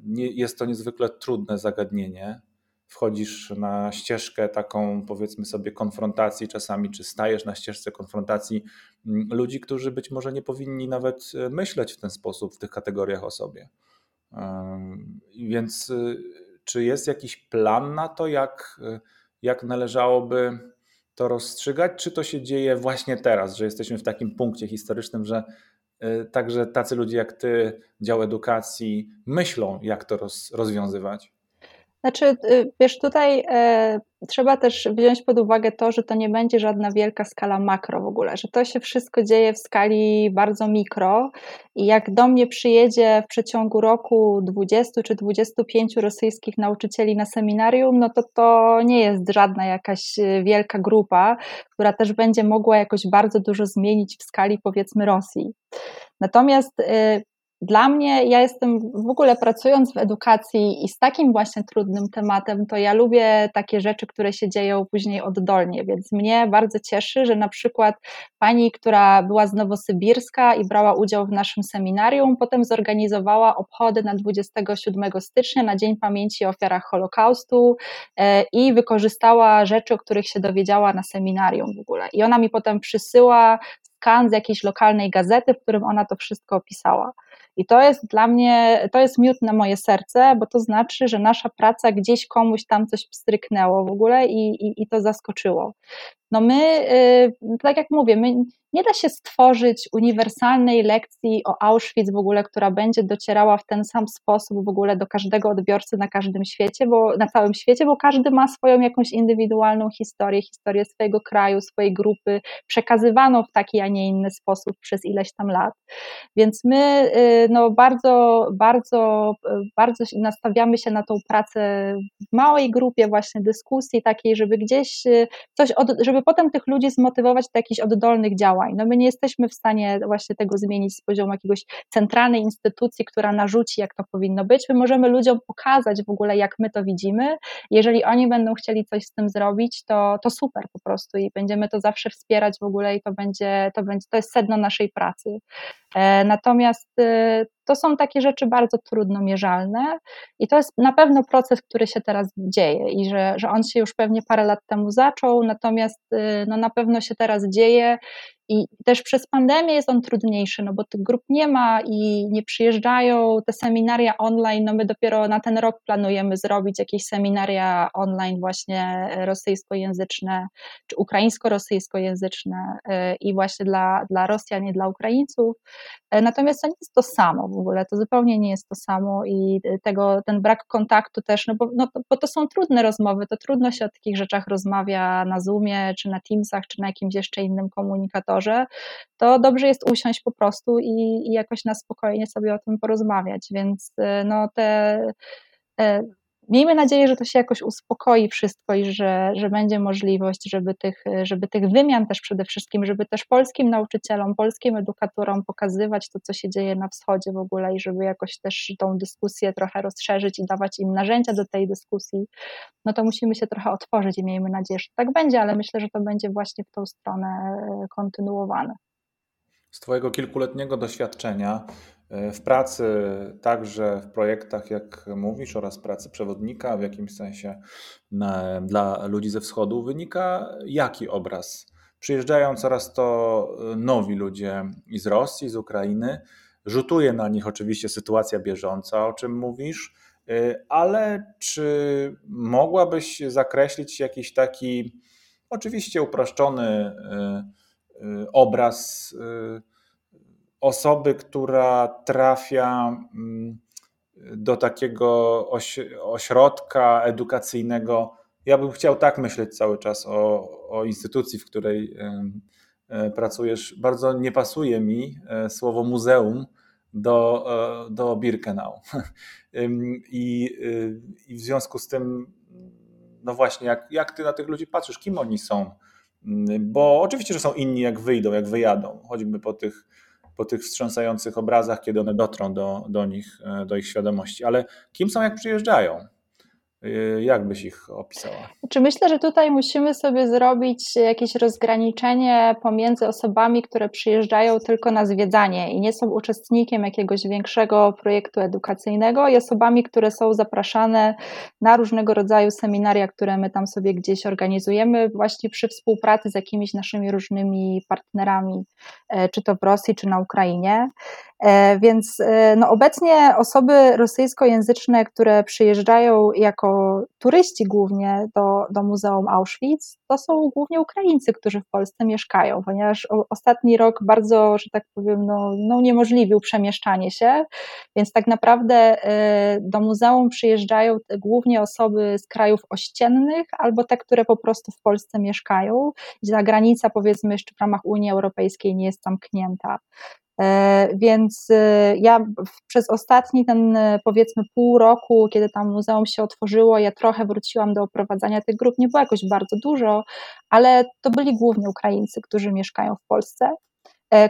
Nie, jest to niezwykle trudne zagadnienie. Wchodzisz na ścieżkę taką, powiedzmy sobie, konfrontacji czasami, czy stajesz na ścieżce konfrontacji mm, ludzi, którzy być może nie powinni nawet myśleć w ten sposób, w tych kategoriach o sobie. Więc czy jest jakiś plan na to, jak, jak należałoby to rozstrzygać, czy to się dzieje właśnie teraz, że jesteśmy w takim punkcie historycznym, że także tacy ludzie jak ty, dział edukacji, myślą, jak to roz, rozwiązywać? Znaczy, y, wiesz, tutaj e, trzeba też wziąć pod uwagę to, że to nie będzie żadna wielka skala makro w ogóle, że to się wszystko dzieje w skali bardzo mikro i jak do mnie przyjedzie w przeciągu roku 20 czy 25 rosyjskich nauczycieli na seminarium, no to to nie jest żadna jakaś y, wielka grupa, która też będzie mogła jakoś bardzo dużo zmienić w skali powiedzmy Rosji. Natomiast y, dla mnie, ja jestem w ogóle pracując w edukacji i z takim właśnie trudnym tematem, to ja lubię takie rzeczy, które się dzieją później oddolnie, więc mnie bardzo cieszy, że na przykład pani, która była z Nowosybirska i brała udział w naszym seminarium, potem zorganizowała obchody na 27 stycznia, na Dzień Pamięci o Ofiarach Holokaustu e, i wykorzystała rzeczy, o których się dowiedziała na seminarium w ogóle. I ona mi potem przysyła skan z jakiejś lokalnej gazety, w którym ona to wszystko opisała. I to jest dla mnie, to jest miód na moje serce, bo to znaczy, że nasza praca gdzieś komuś tam coś stryknęło w ogóle i, i, i to zaskoczyło. No my, y, tak jak mówię, my, nie da się stworzyć uniwersalnej lekcji o Auschwitz w ogóle, która będzie docierała w ten sam sposób w ogóle do każdego odbiorcy na każdym świecie, bo na całym świecie, bo każdy ma swoją jakąś indywidualną historię, historię swojego kraju, swojej grupy, przekazywaną w taki, a nie inny sposób przez ileś tam lat. Więc my y, no, bardzo, bardzo, bardzo nastawiamy się na tą pracę w małej grupie właśnie dyskusji takiej, żeby gdzieś y, coś, od, żeby potem tych ludzi zmotywować do jakichś oddolnych działań. No my nie jesteśmy w stanie właśnie tego zmienić z poziomu jakiegoś centralnej instytucji, która narzuci, jak to powinno być. My możemy ludziom pokazać w ogóle, jak my to widzimy. Jeżeli oni będą chcieli coś z tym zrobić, to, to super po prostu i będziemy to zawsze wspierać w ogóle i to będzie, to będzie, to jest sedno naszej pracy. E, natomiast y, to są takie rzeczy bardzo trudno mierzalne i to jest na pewno proces, który się teraz dzieje i że, że on się już pewnie parę lat temu zaczął, natomiast y, no, na pewno się teraz dzieje i też przez pandemię jest on trudniejszy, no bo tych grup nie ma i nie przyjeżdżają te seminaria online. No my dopiero na ten rok planujemy zrobić jakieś seminaria online właśnie rosyjskojęzyczne czy ukraińsko-rosyjskojęzyczne y, i właśnie dla, dla Rosjan i dla Ukraińców. E, natomiast to nie jest to samo w ogóle, to zupełnie nie jest to samo i tego, ten brak kontaktu też, no bo, no, bo to są trudne rozmowy, to trudno się o takich rzeczach rozmawia na Zoomie, czy na Teamsach, czy na jakimś jeszcze innym komunikatorze, to dobrze jest usiąść po prostu i, i jakoś na spokojnie sobie o tym porozmawiać, więc e, no te e, miejmy nadzieję, że to się jakoś uspokoi wszystko i że, że będzie możliwość, żeby tych, żeby tych wymian też przede wszystkim, żeby też polskim nauczycielom, polskim edukatorom pokazywać to, co się dzieje na wschodzie w ogóle i żeby jakoś też tą dyskusję trochę rozszerzyć i dawać im narzędzia do tej dyskusji, no to musimy się trochę otworzyć i miejmy nadzieję, że tak będzie, ale myślę, że to będzie właśnie w tą stronę kontynuowane. Z Twojego kilkuletniego doświadczenia E, w pracy, także w projektach, jak mówisz, oraz pracy przewodnika w jakimś sensie na, dla ludzi ze wschodu, wynika jaki obraz? Przyjeżdżają coraz to e, nowi ludzie i z Rosji, z Ukrainy. Rzutuje na nich oczywiście sytuacja bieżąca, o czym mówisz, e, ale czy mogłabyś zakreślić jakiś taki, oczywiście uproszczony obraz? Osoby, która trafia mm, do takiego ośrodka edukacyjnego. Ja bym chciał tak myśleć cały czas o, o instytucji, w której e, pracujesz. Bardzo nie pasuje mi e, słowo muzeum do, e, do Birkenau. I, I w związku z tym, no właśnie, jak, jak ty na tych ludzi patrzysz, kim oni są? Mm, bo oczywiście, że są inni, jak wyjdą, jak wyjadą, choćby po tych po tych wstrząsających obrazach, kiedy one dotrą do, do nich, e, do ich świadomości. Ale kim są, jak przyjeżdżają? Jak byś ich opisała? Czy myślę, że tutaj musimy sobie zrobić jakieś rozgraniczenie pomiędzy osobami, które przyjeżdżają tylko na zwiedzanie i nie są uczestnikiem jakiegoś większego projektu edukacyjnego, i osobami, które są zapraszane na różnego rodzaju seminaria, które my tam sobie gdzieś organizujemy, właśnie przy współpracy z jakimiś naszymi różnymi partnerami, e, czy to w Rosji, czy na Ukrainie. E, więc e, no, obecnie osoby rosyjskojęzyczne, które przyjeżdżają jako turyści głównie do, do Muzeum Auschwitz, to są głównie Ukraińcy, którzy w Polsce mieszkają, ponieważ ostatni rok bardzo, że tak powiem, no, no uniemożliwił przemieszczanie się, więc tak naprawdę e, do muzeum przyjeżdżają głównie osoby z krajów ościennych albo te, które po prostu w Polsce mieszkają, gdzie ta granica powiedzmy jeszcze w ramach Unii Europejskiej nie jest zamknięta. E, więc e, ja przez ostatni ten e, powiedzmy pół roku, kiedy tam muzeum się otworzyło, ja trochę wróciłam do oprowadzania tych grup. Nie było jakoś bardzo dużo, ale to byli głównie Ukraińcy, którzy mieszkają w Polsce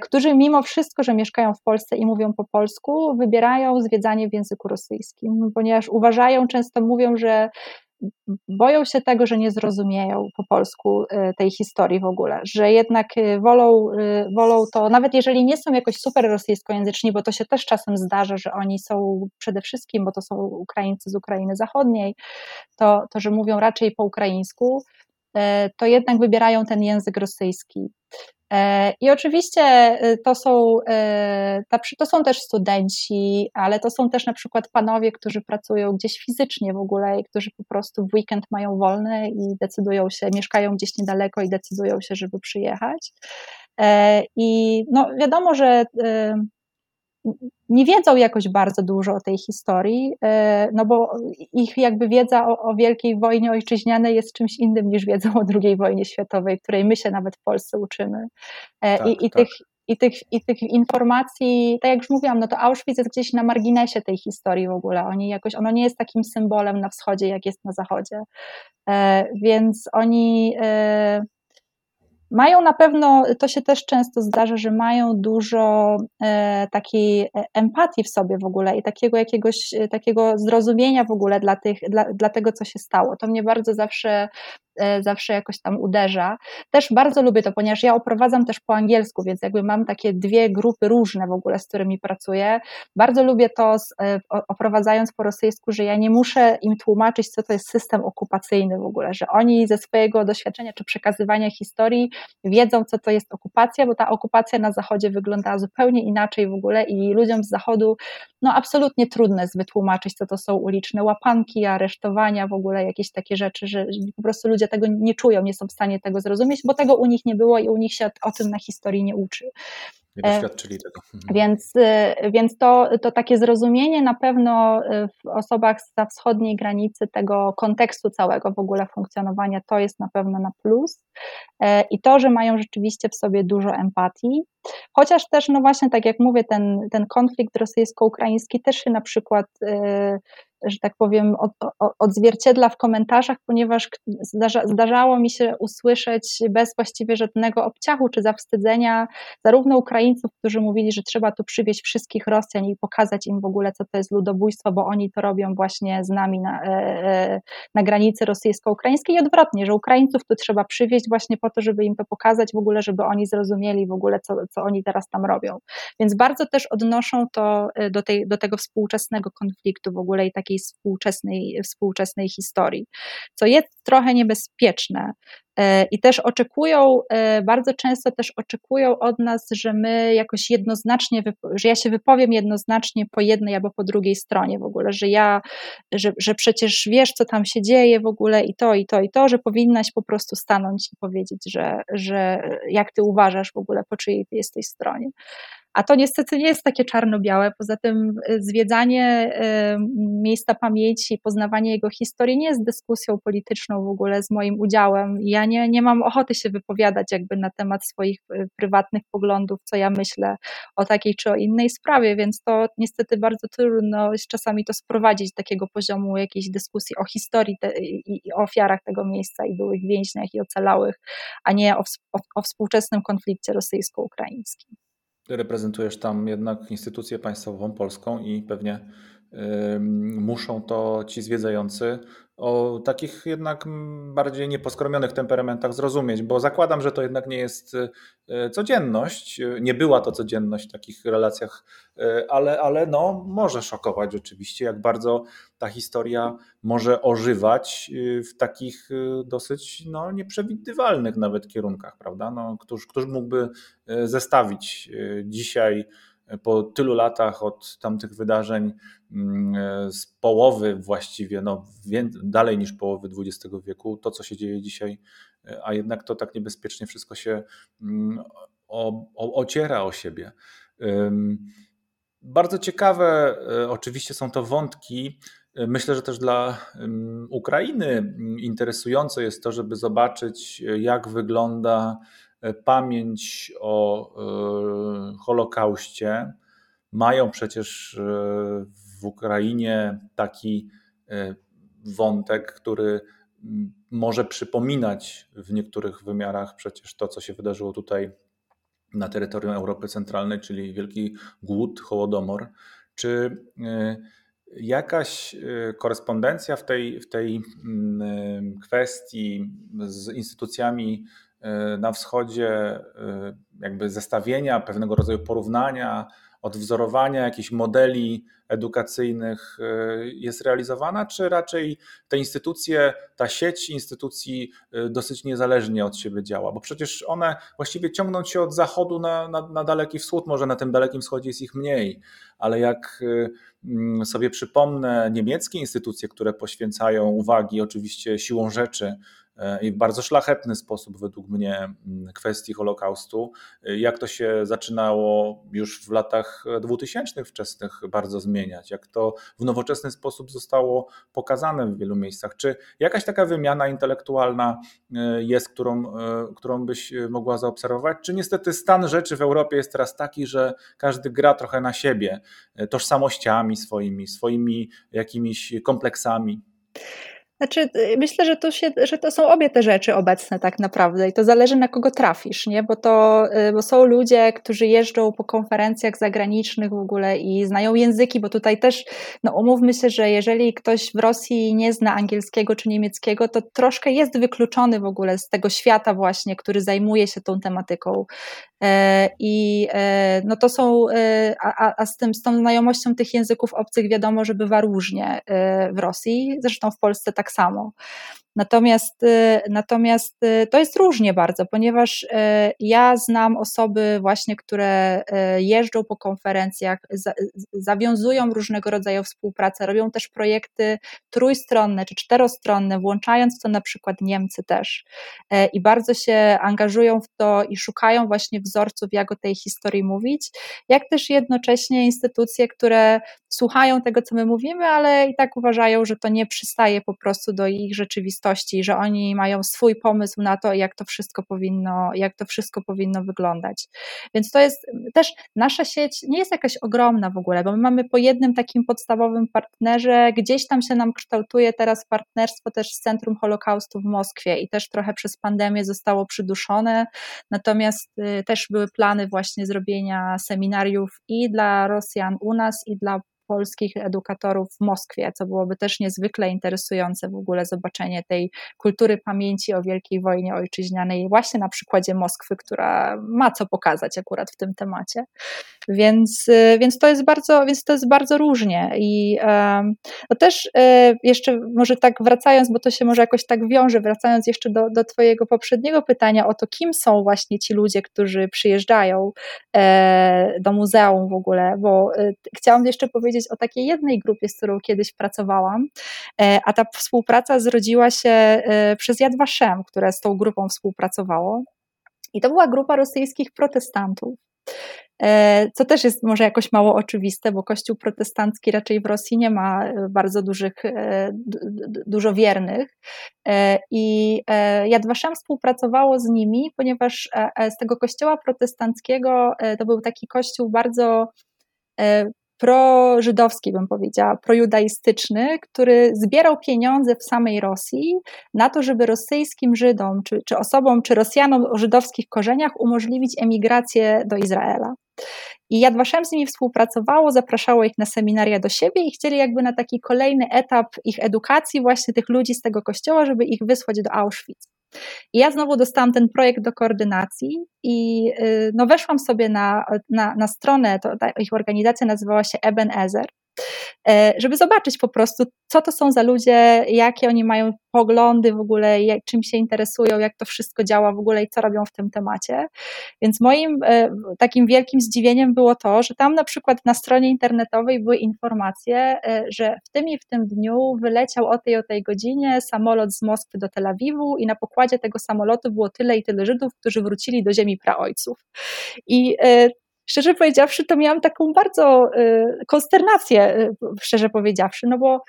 którzy mimo wszystko, że mieszkają w Polsce i mówią po polsku, wybierają zwiedzanie w języku rosyjskim, ponieważ uważają, często mówią, że boją się tego, że nie zrozumieją po polsku y, tej historii w ogóle, że jednak y, wolą, y, wolą to, nawet jeżeli nie są jakoś super rosyjskojęzyczni, bo to się też czasem zdarza, że oni są przede wszystkim, bo to są Ukraińcy z Ukrainy Zachodniej, to, to że mówią raczej po ukraińsku, to jednak wybierają ten język rosyjski. E, I oczywiście e, to są, e, to są też studenci, ale to są też na przykład panowie, którzy pracują gdzieś fizycznie w ogóle i którzy po prostu w weekend mają wolny i decydują się, mieszkają gdzieś niedaleko i decydują się, żeby przyjechać. I no wiadomo, że nie wiedzą jakoś bardzo dużo o tej historii, e, no bo ich jakby wiedza o, o, Wielkiej Wojnie Ojczyźnianej jest czymś innym niż wiedzą o II wojnie światowej, której my się nawet w Polsce uczymy. E, tak, I, i tak. tych, i tych, I tych informacji, tak jak już mówiłam, no to Auschwitz jest gdzieś na marginesie tej historii w ogóle. Oni jakoś, ono nie jest takim symbolem na wschodzie, jak jest na zachodzie. E, więc oni mają na pewno, to się też często zdarza, że mają dużo e, takiej e, empatii w sobie w ogóle i takiego jakiegoś e, takiego zrozumienia w ogóle dla, tych, dla, dla tego, co się stało. To mnie bardzo zawsze zawsze jakoś tam uderza. Też bardzo lubię to, ponieważ ja oprowadzam też po angielsku, więc jakby mam takie dwie grupy różne w ogóle, z którymi pracuję. Bardzo lubię to oprowadzając po rosyjsku, że ja nie muszę im tłumaczyć, co to jest system okupacyjny w ogóle, że oni ze swojego doświadczenia czy przekazywania historii wiedzą, co to jest okupacja, bo ta okupacja na zachodzie wyglądała zupełnie inaczej w ogóle i ludziom z zachodu no absolutnie trudne jest wytłumaczyć, co to są uliczne łapanki, aresztowania, w ogóle jakieś takie rzeczy, że po prostu ludzie tego nie czują, nie są w stanie tego zrozumieć, bo tego u nich nie było i u nich się o tym na historii nie uczy. Nie doświadczyli tego. Mhm. Więc, y, więc to, to takie zrozumienie na pewno y, w osobach za wschodniej granicy tego kontekstu całego w ogóle funkcjonowania, to jest na pewno na plus. E, I to, że mają rzeczywiście w sobie dużo empatii, chociaż też, no właśnie, tak jak mówię, ten, ten konflikt rosyjsko-ukraiński też się na przykład y, że tak powiem, od, odzwierciedla w komentarzach, ponieważ zdarza, zdarzało mi się usłyszeć bez właściwie żadnego obciachu czy zawstydzenia zarówno Ukraińców, którzy mówili, że trzeba tu przywieźć wszystkich Rosjan i pokazać im w ogóle, co to jest ludobójstwo, bo oni to robią właśnie z nami na, e, e, na granicy rosyjsko-ukraińskiej i odwrotnie, że Ukraińców tu trzeba przywieźć właśnie po to, żeby im to pokazać w ogóle, żeby oni zrozumieli w ogóle, co, co oni teraz tam robią. Więc bardzo też odnoszą to e, do, tej, do tego współczesnego konfliktu w ogóle i takiej współczesnej, współczesnej historii, co jest trochę niebezpieczne. E, I też oczekują, e, bardzo często też oczekują od nas, że my jakoś jednoznacznie, że ja się wypowiem jednoznacznie po jednej albo po drugiej stronie w ogóle, że ja, że, że przecież wiesz, co tam się dzieje w ogóle i to, i to, i to, że powinnaś po prostu stanąć i powiedzieć, że, że jak ty uważasz w ogóle, po czyjej jesteś stronie. A to niestety nie jest takie czarno-białe. Poza tym y, zwiedzanie y, miejsca pamięci, poznawanie jego historii nie jest dyskusją polityczną w ogóle z moim udziałem. Ja nie, nie mam ochoty się wypowiadać jakby na temat swoich y, prywatnych poglądów, co ja myślę o takiej czy o innej sprawie, więc to niestety bardzo trudno jest czasami to sprowadzić do takiego poziomu jakiejś dyskusji o historii te, i, i o ofiarach tego miejsca i byłych więźniach i ocalałych, a nie o, o, o współczesnym konflikcie rosyjsko-ukraińskim reprezentujesz tam jednak instytucję państwową polską i pewnie muszą to ci zwiedzający o takich jednak bardziej nieposkromionych temperamentach zrozumieć, bo zakładam, że to jednak nie jest e, codzienność, nie była to codzienność w takich relacjach, e, ale, ale no, może szokować rzeczywiście, jak bardzo ta historia może ożywać e, w takich dosyć no, nieprzewidywalnych nawet kierunkach, prawda? No, któż, któż mógłby zestawić dzisiaj po tylu latach od tamtych wydarzeń mm, z połowy właściwie, no dalej niż połowy XX wieku, to co się dzieje dzisiaj, a jednak to tak niebezpiecznie wszystko się mm, o, o, ociera o siebie. Bardzo ciekawe, e, oczywiście są to wątki. Myślę, że też dla Ukrainy interesujące jest to, żeby zobaczyć, jak wygląda E, pamięć o e, Holokauście. Mają przecież e, w Ukrainie taki wątek, który może przypominać w niektórych wymiarach przecież to, co się wydarzyło tutaj na terytorium Europy Centralnej, czyli Wielki Głód, Hołodomor. Czy jakaś korespondencja w tej, w tej kwestii z instytucjami E, na wschodzie e, jakby zestawienia, pewnego rodzaju porównania, odwzorowania jakichś modeli edukacyjnych e, jest realizowana, czy raczej te instytucje, ta sieć instytucji dosyć niezależnie od siebie działa? Bo przecież one właściwie ciągną się od zachodu na, na, na Daleki Wschód, może na tym Dalekim Wschodzie jest ich mniej, ale jak mm, sobie przypomnę niemieckie instytucje, które poświęcają uwagi oczywiście siłą rzeczy i w bardzo szlachetny sposób, według mnie, mm, kwestii Holokaustu. E, jak to się zaczynało już w latach 2000 wczesnych bardzo zmieniać, jak to w nowoczesny sposób zostało pokazane w wielu miejscach. Czy jakaś taka wymiana intelektualna e, jest, którą, którą byś mogła zaobserwować? Czy niestety stan rzeczy w Europie jest teraz taki, że każdy gra trochę na siebie, tożsamościami swoimi, swoimi jakimiś kompleksami? Znaczy, y, myślę, że to, się, że to są obie te rzeczy obecne tak naprawdę i to zależy na kogo trafisz, nie? Bo, to, y, bo są ludzie, którzy jeżdżą po konferencjach zagranicznych w ogóle i znają języki, bo tutaj też, no umówmy się, że jeżeli ktoś w Rosji nie zna angielskiego czy niemieckiego, to troszkę jest wykluczony w ogóle z tego świata właśnie, który zajmuje się tą tematyką. E, I e, no to są, e, a, a z, tym, z tą znajomością tych języków obcych wiadomo, że bywa różnie w Rosji, zresztą w Polsce tak samo. Natomiast, y, natomiast y, to jest różnie bardzo, ponieważ y, ja znam osoby właśnie, które jeżdżą po konferencjach, zawiązują różnego rodzaju współpracę, robią też projekty trójstronne czy czterostronne, włączając w to na przykład Niemcy też. I bardzo się angażują w to i szukają właśnie wzorców, jak o tej historii mówić, jak też jednocześnie instytucje, które słuchają tego, co my mówimy, ale i tak uważają, że to nie przystaje po prostu do ich rzeczywistości rzeczywistości, że oni mają swój pomysł na to, jak to wszystko powinno, jak to wszystko powinno wyglądać. Więc to jest też nasza sieć nie jest jakaś ogromna w ogóle, bo my mamy po jednym takim podstawowym partnerze, gdzieś tam się nam kształtuje teraz partnerstwo też z Centrum Holokaustu w Moskwie i też trochę przez pandemię zostało przyduszone, natomiast y, też były plany właśnie zrobienia seminariów i dla Rosjan u nas i dla polskich edukatorów w Moskwie, co byłoby też niezwykle interesujące w ogóle zobaczenie tej kultury pamięci o Wielkiej Wojnie Ojczyźnianej właśnie na przykładzie Moskwy, która ma co pokazać akurat w tym temacie. Więc, y, więc, to, jest bardzo, więc to jest bardzo różnie i no też y, jeszcze może tak wracając, bo to się może jakoś tak wiąże, wracając jeszcze do, do twojego poprzedniego pytania o to, kim są właśnie ci ludzie, którzy przyjeżdżają e, do muzeum w ogóle, bo y, chciałam jeszcze powiedzieć o takiej jednej grupie, z którą kiedyś pracowałam, e, a ta współpraca zrodziła się e, przez Yad Vashem, które z tą grupą współpracowało. I to była grupa rosyjskich protestantów. E, co też jest może jakoś mało oczywiste, bo Kościół protestancki raczej w Rosji nie ma bardzo dużych, dużo wiernych. I Yad Vashem współpracowało z nimi, ponieważ z tego kościoła protestanckiego to był taki kościół bardzo prożydowski, bym powiedziała, projudaistyczny, który zbierał pieniądze w samej Rosji na to, żeby rosyjskim Żydom, czy, czy osobom, czy Rosjanom o żydowskich korzeniach umożliwić emigrację do Izraela. I Yad Vashem z nimi współpracowało, zapraszało ich na seminaria do siebie i chcieli jakby na taki kolejny etap ich edukacji właśnie tych ludzi z tego kościoła, żeby ich wysłać do Auschwitz. I ja znowu dostałam ten projekt do koordynacji i y, no weszłam sobie na, na, na stronę, to, ta ich organizacja nazywała się Eben Ezer E, żeby zobaczyć po prostu, co to są za ludzie, jakie oni mają poglądy w ogóle, jak, czym się interesują, jak to wszystko działa w ogóle i co robią w tym temacie. Więc moim e, takim wielkim zdziwieniem było to, że tam na przykład na stronie internetowej były informacje, e, że w tym i w tym dniu wyleciał o tej o tej godzinie samolot z Moskwy do Tel Awiwu i na pokładzie tego samolotu było tyle i tyle Żydów, którzy wrócili do ziemi praojców. I szczerze powiedziawszy, to miałam taką bardzo y, konsternację, y, szczerze powiedziawszy, no bo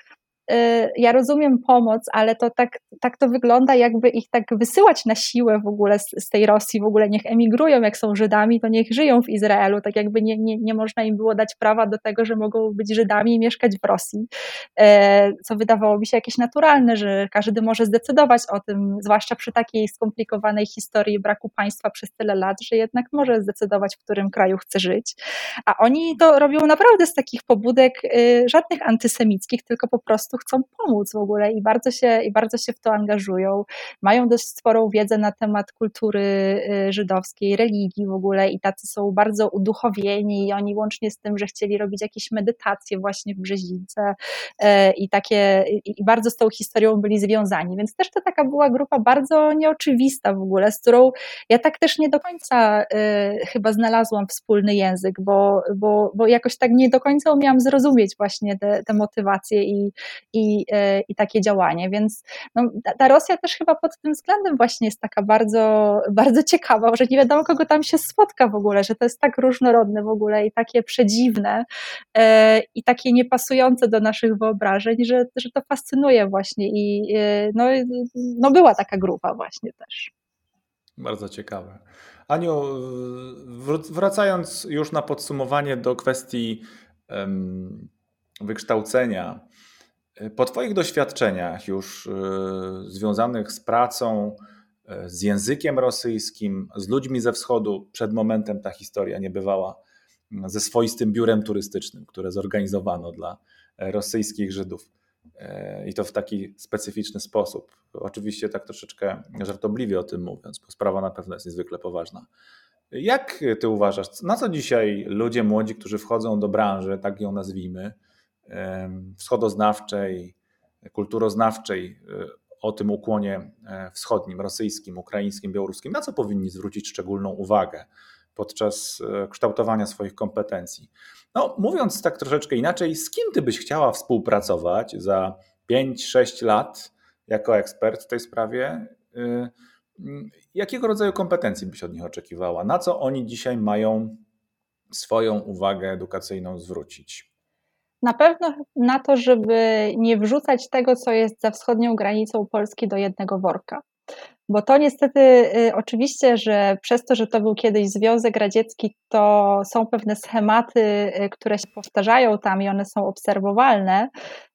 ja rozumiem pomoc, ale to tak, tak to wygląda, jakby ich tak wysyłać na siłę w ogóle z, z, tej Rosji, w ogóle niech emigrują, jak są Żydami, to niech żyją w Izraelu, tak jakby nie, nie, nie można im było dać prawa do tego, że mogą być Żydami i mieszkać w Rosji, e, co wydawało mi się jakieś naturalne, że każdy może zdecydować o tym, zwłaszcza przy takiej skomplikowanej historii braku państwa przez tyle lat, że jednak może zdecydować, w którym kraju chce żyć, a oni to robią naprawdę z takich pobudek y, żadnych antysemickich, tylko po prostu chcą pomóc w ogóle i bardzo się, i bardzo się w to angażują. Mają dość sporą wiedzę na temat kultury y, żydowskiej, religii w ogóle i tacy są bardzo uduchowieni i oni łącznie z tym, że chcieli robić jakieś medytacje właśnie w Brzezińce y, i takie, i bardzo z tą historią byli związani, więc też to taka była grupa bardzo nieoczywista w ogóle, z którą ja tak też nie do końca y, chyba znalazłam wspólny język, bo, bo, bo jakoś tak nie do końca umiałam zrozumieć właśnie te, te motywacje i, i, e, i takie działanie. Więc no, ta Rosja też chyba pod tym względem właśnie jest taka bardzo, bardzo ciekawa, że nie wiadomo, kogo tam się spotka w ogóle, że to jest tak różnorodne w ogóle i takie przedziwne e, i takie niepasujące do naszych wyobrażeń, że, że to fascynuje właśnie i e, no, no była taka grupa właśnie też. Bardzo ciekawe. Aniu, wracając już na podsumowanie do kwestii wykształcenia po Twoich doświadczeniach już y, związanych z pracą, y, z językiem rosyjskim, z ludźmi ze wschodu, przed momentem ta historia nie bywała mm, ze swoistym biurem turystycznym, które zorganizowano dla e, rosyjskich Żydów. E, I to w taki specyficzny sposób. Oczywiście tak troszeczkę żartobliwie o tym mówiąc, bo sprawa na pewno jest niezwykle poważna. Jak ty uważasz, na co dzisiaj ludzie młodzi, którzy wchodzą do branży, tak ją nazwijmy, wschodoznawczej, kulturoznawczej e, o tym ukłonie e, wschodnim, rosyjskim, ukraińskim, białoruskim, na co powinni zwrócić szczególną uwagę podczas e, kształtowania swoich kompetencji. No, mówiąc tak troszeczkę inaczej, z kim ty byś chciała współpracować za 5-6 lat jako ekspert w tej sprawie? Jakiego rodzaju kompetencji byś od nich oczekiwała? Na co oni dzisiaj mają swoją uwagę edukacyjną zwrócić? Na pewno na to, żeby nie wrzucać tego, co jest za wschodnią granicą Polski do jednego worka. Bo to niestety, y, oczywiście, że przez to, że to był kiedyś Związek Radziecki, to są pewne schematy, y, które się powtarzają tam i one są obserwowalne.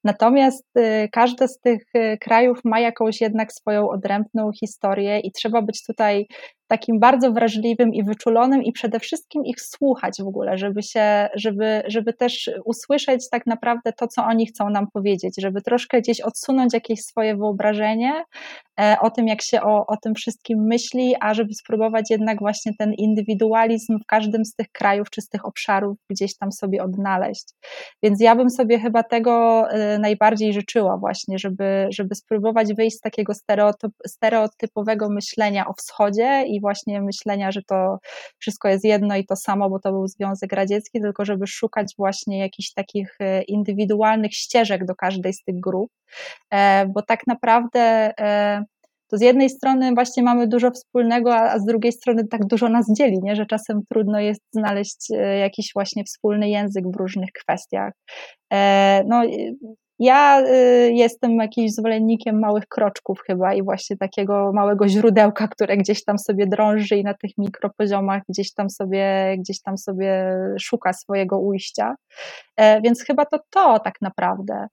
Natomiast y, każdy z tych krajów ma jakąś jednak swoją odrębną historię i trzeba być tutaj takim bardzo wrażliwym i wyczulonym i przede wszystkim ich słuchać w ogóle, żeby się, żeby, żeby też usłyszeć tak naprawdę to, co oni chcą nam powiedzieć, żeby troszkę gdzieś odsunąć jakieś swoje wyobrażenie e, o tym, jak się o, o tym wszystkim myśli, a żeby spróbować jednak właśnie ten indywidualizm w każdym z tych krajów czy z tych obszarów gdzieś tam sobie odnaleźć. Więc ja bym sobie chyba tego e, najbardziej życzyła właśnie, żeby, żeby spróbować wyjść z takiego stereotyp, stereotypowego myślenia o wschodzie i właśnie myślenia, że to wszystko jest jedno i to samo, bo to był Związek Radziecki, tylko żeby szukać właśnie jakichś takich e, indywidualnych ścieżek do każdej z tych grup, e, bo tak naprawdę e, to z jednej strony właśnie mamy dużo wspólnego, a z drugiej strony tak dużo nas dzieli, nie? że czasem trudno jest znaleźć jakiś właśnie wspólny język w różnych kwestiach. No, Ja y, jestem jakimś zwolennikiem małych kroczków chyba i właśnie takiego małego źródełka, które gdzieś tam sobie drąży i na tych mikropoziomach gdzieś tam sobie, gdzieś tam sobie szuka swojego ujścia. E, więc chyba to to tak naprawdę,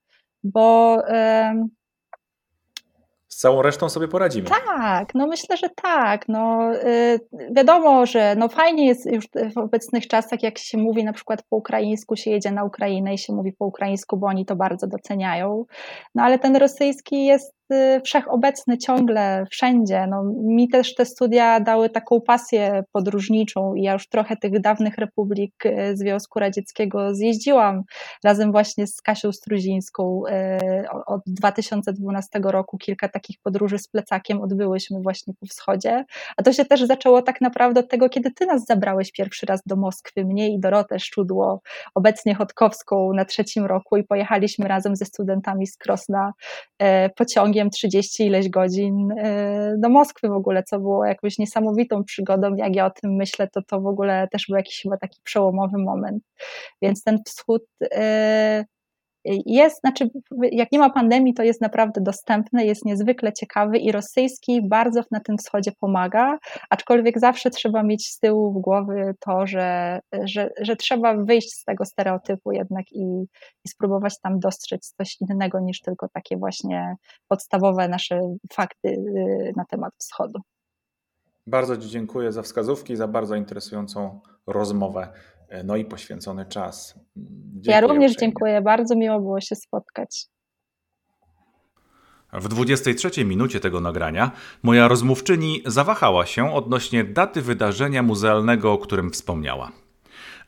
bo z całą resztą sobie poradzimy. Tak, no myślę, że tak. No, y, wiadomo, że no fajnie jest już w obecnych czasach, jak się mówi na przykład po ukraińsku, się jedzie na Ukrainę i się mówi po ukraińsku, bo oni to bardzo doceniają. No ale ten rosyjski jest wszechobecny ciągle, wszędzie. No, mi też te studia dały taką pasję podróżniczą i ja już trochę tych dawnych republik y, Związku Radzieckiego zjeździłam razem właśnie z Kasią Struzińską. Y, od 2012 roku kilka takich podróży z plecakiem odbyłyśmy właśnie po wschodzie. A to się też zaczęło tak naprawdę od tego, kiedy ty nas zabrałeś pierwszy raz do Moskwy, mnie i Dorotę Szczudło, obecnie Chodkowską na trzecim roku i pojechaliśmy razem ze studentami z Krosna pociągiem pociągiem 30 ileś godzin y, do Moskwy w ogóle, co było jakąś niesamowitą przygodą. Jak ja o tym myślę, to to w ogóle też był jakiś chyba taki przełomowy moment. Więc ten wschód y, jest, znaczy jak nie ma pandemii, to jest naprawdę dostępny, jest niezwykle ciekawy i rosyjski bardzo na tym wschodzie pomaga, aczkolwiek zawsze trzeba mieć z tyłu w głowy to, że, że, że trzeba wyjść z tego stereotypu jednak i, i spróbować tam dostrzec coś innego niż tylko takie właśnie podstawowe nasze fakty y, na temat wschodu. Bardzo Ci dziękuję za wskazówki, za bardzo interesującą rozmowę no i poświęcony czas. Dziękuję ja również uprzejmie. dziękuję, bardzo miło było się spotkać. W 23 minucie tego nagrania moja rozmówczyni zawahała się odnośnie daty wydarzenia muzealnego, o którym wspomniała.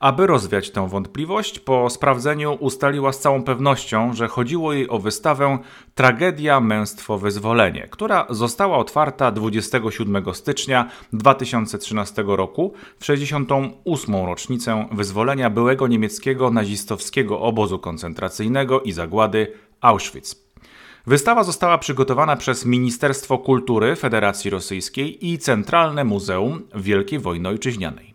Aby rozwiać tę wątpliwość, po sprawdzeniu ustaliła z całą pewnością, że chodziło jej o wystawę Tragedia Męstwo Wyzwolenie, która została otwarta 27 stycznia 2013 roku w 68. rocznicę wyzwolenia byłego niemieckiego nazistowskiego obozu koncentracyjnego i zagłady Auschwitz. Wystawa została przygotowana przez Ministerstwo Kultury Federacji Rosyjskiej i Centralne Muzeum Wielkiej Wojny Ojczyźnianej.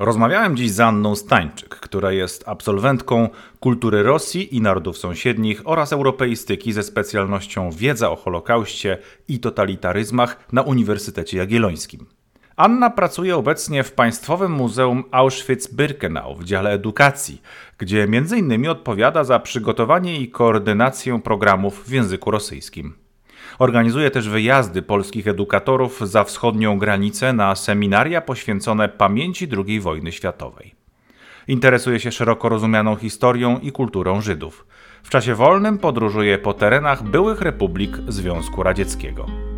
Rozmawiałem dziś z Anną Stańczyk, która jest absolwentką kultury Rosji i narodów sąsiednich oraz europeistyki ze specjalnością wiedza o Holokauście i totalitaryzmach na Uniwersytecie Jagiellońskim. Anna pracuje obecnie w Państwowym Muzeum Auschwitz-Birkenau w dziale edukacji, gdzie m.in. odpowiada za przygotowanie i koordynację programów w języku rosyjskim. Organizuje też wyjazdy polskich edukatorów za wschodnią granicę na seminaria poświęcone pamięci II wojny światowej. Interesuje się szeroko rozumianą historią i kulturą Żydów. W czasie wolnym podróżuje po terenach byłych republik Związku Radzieckiego.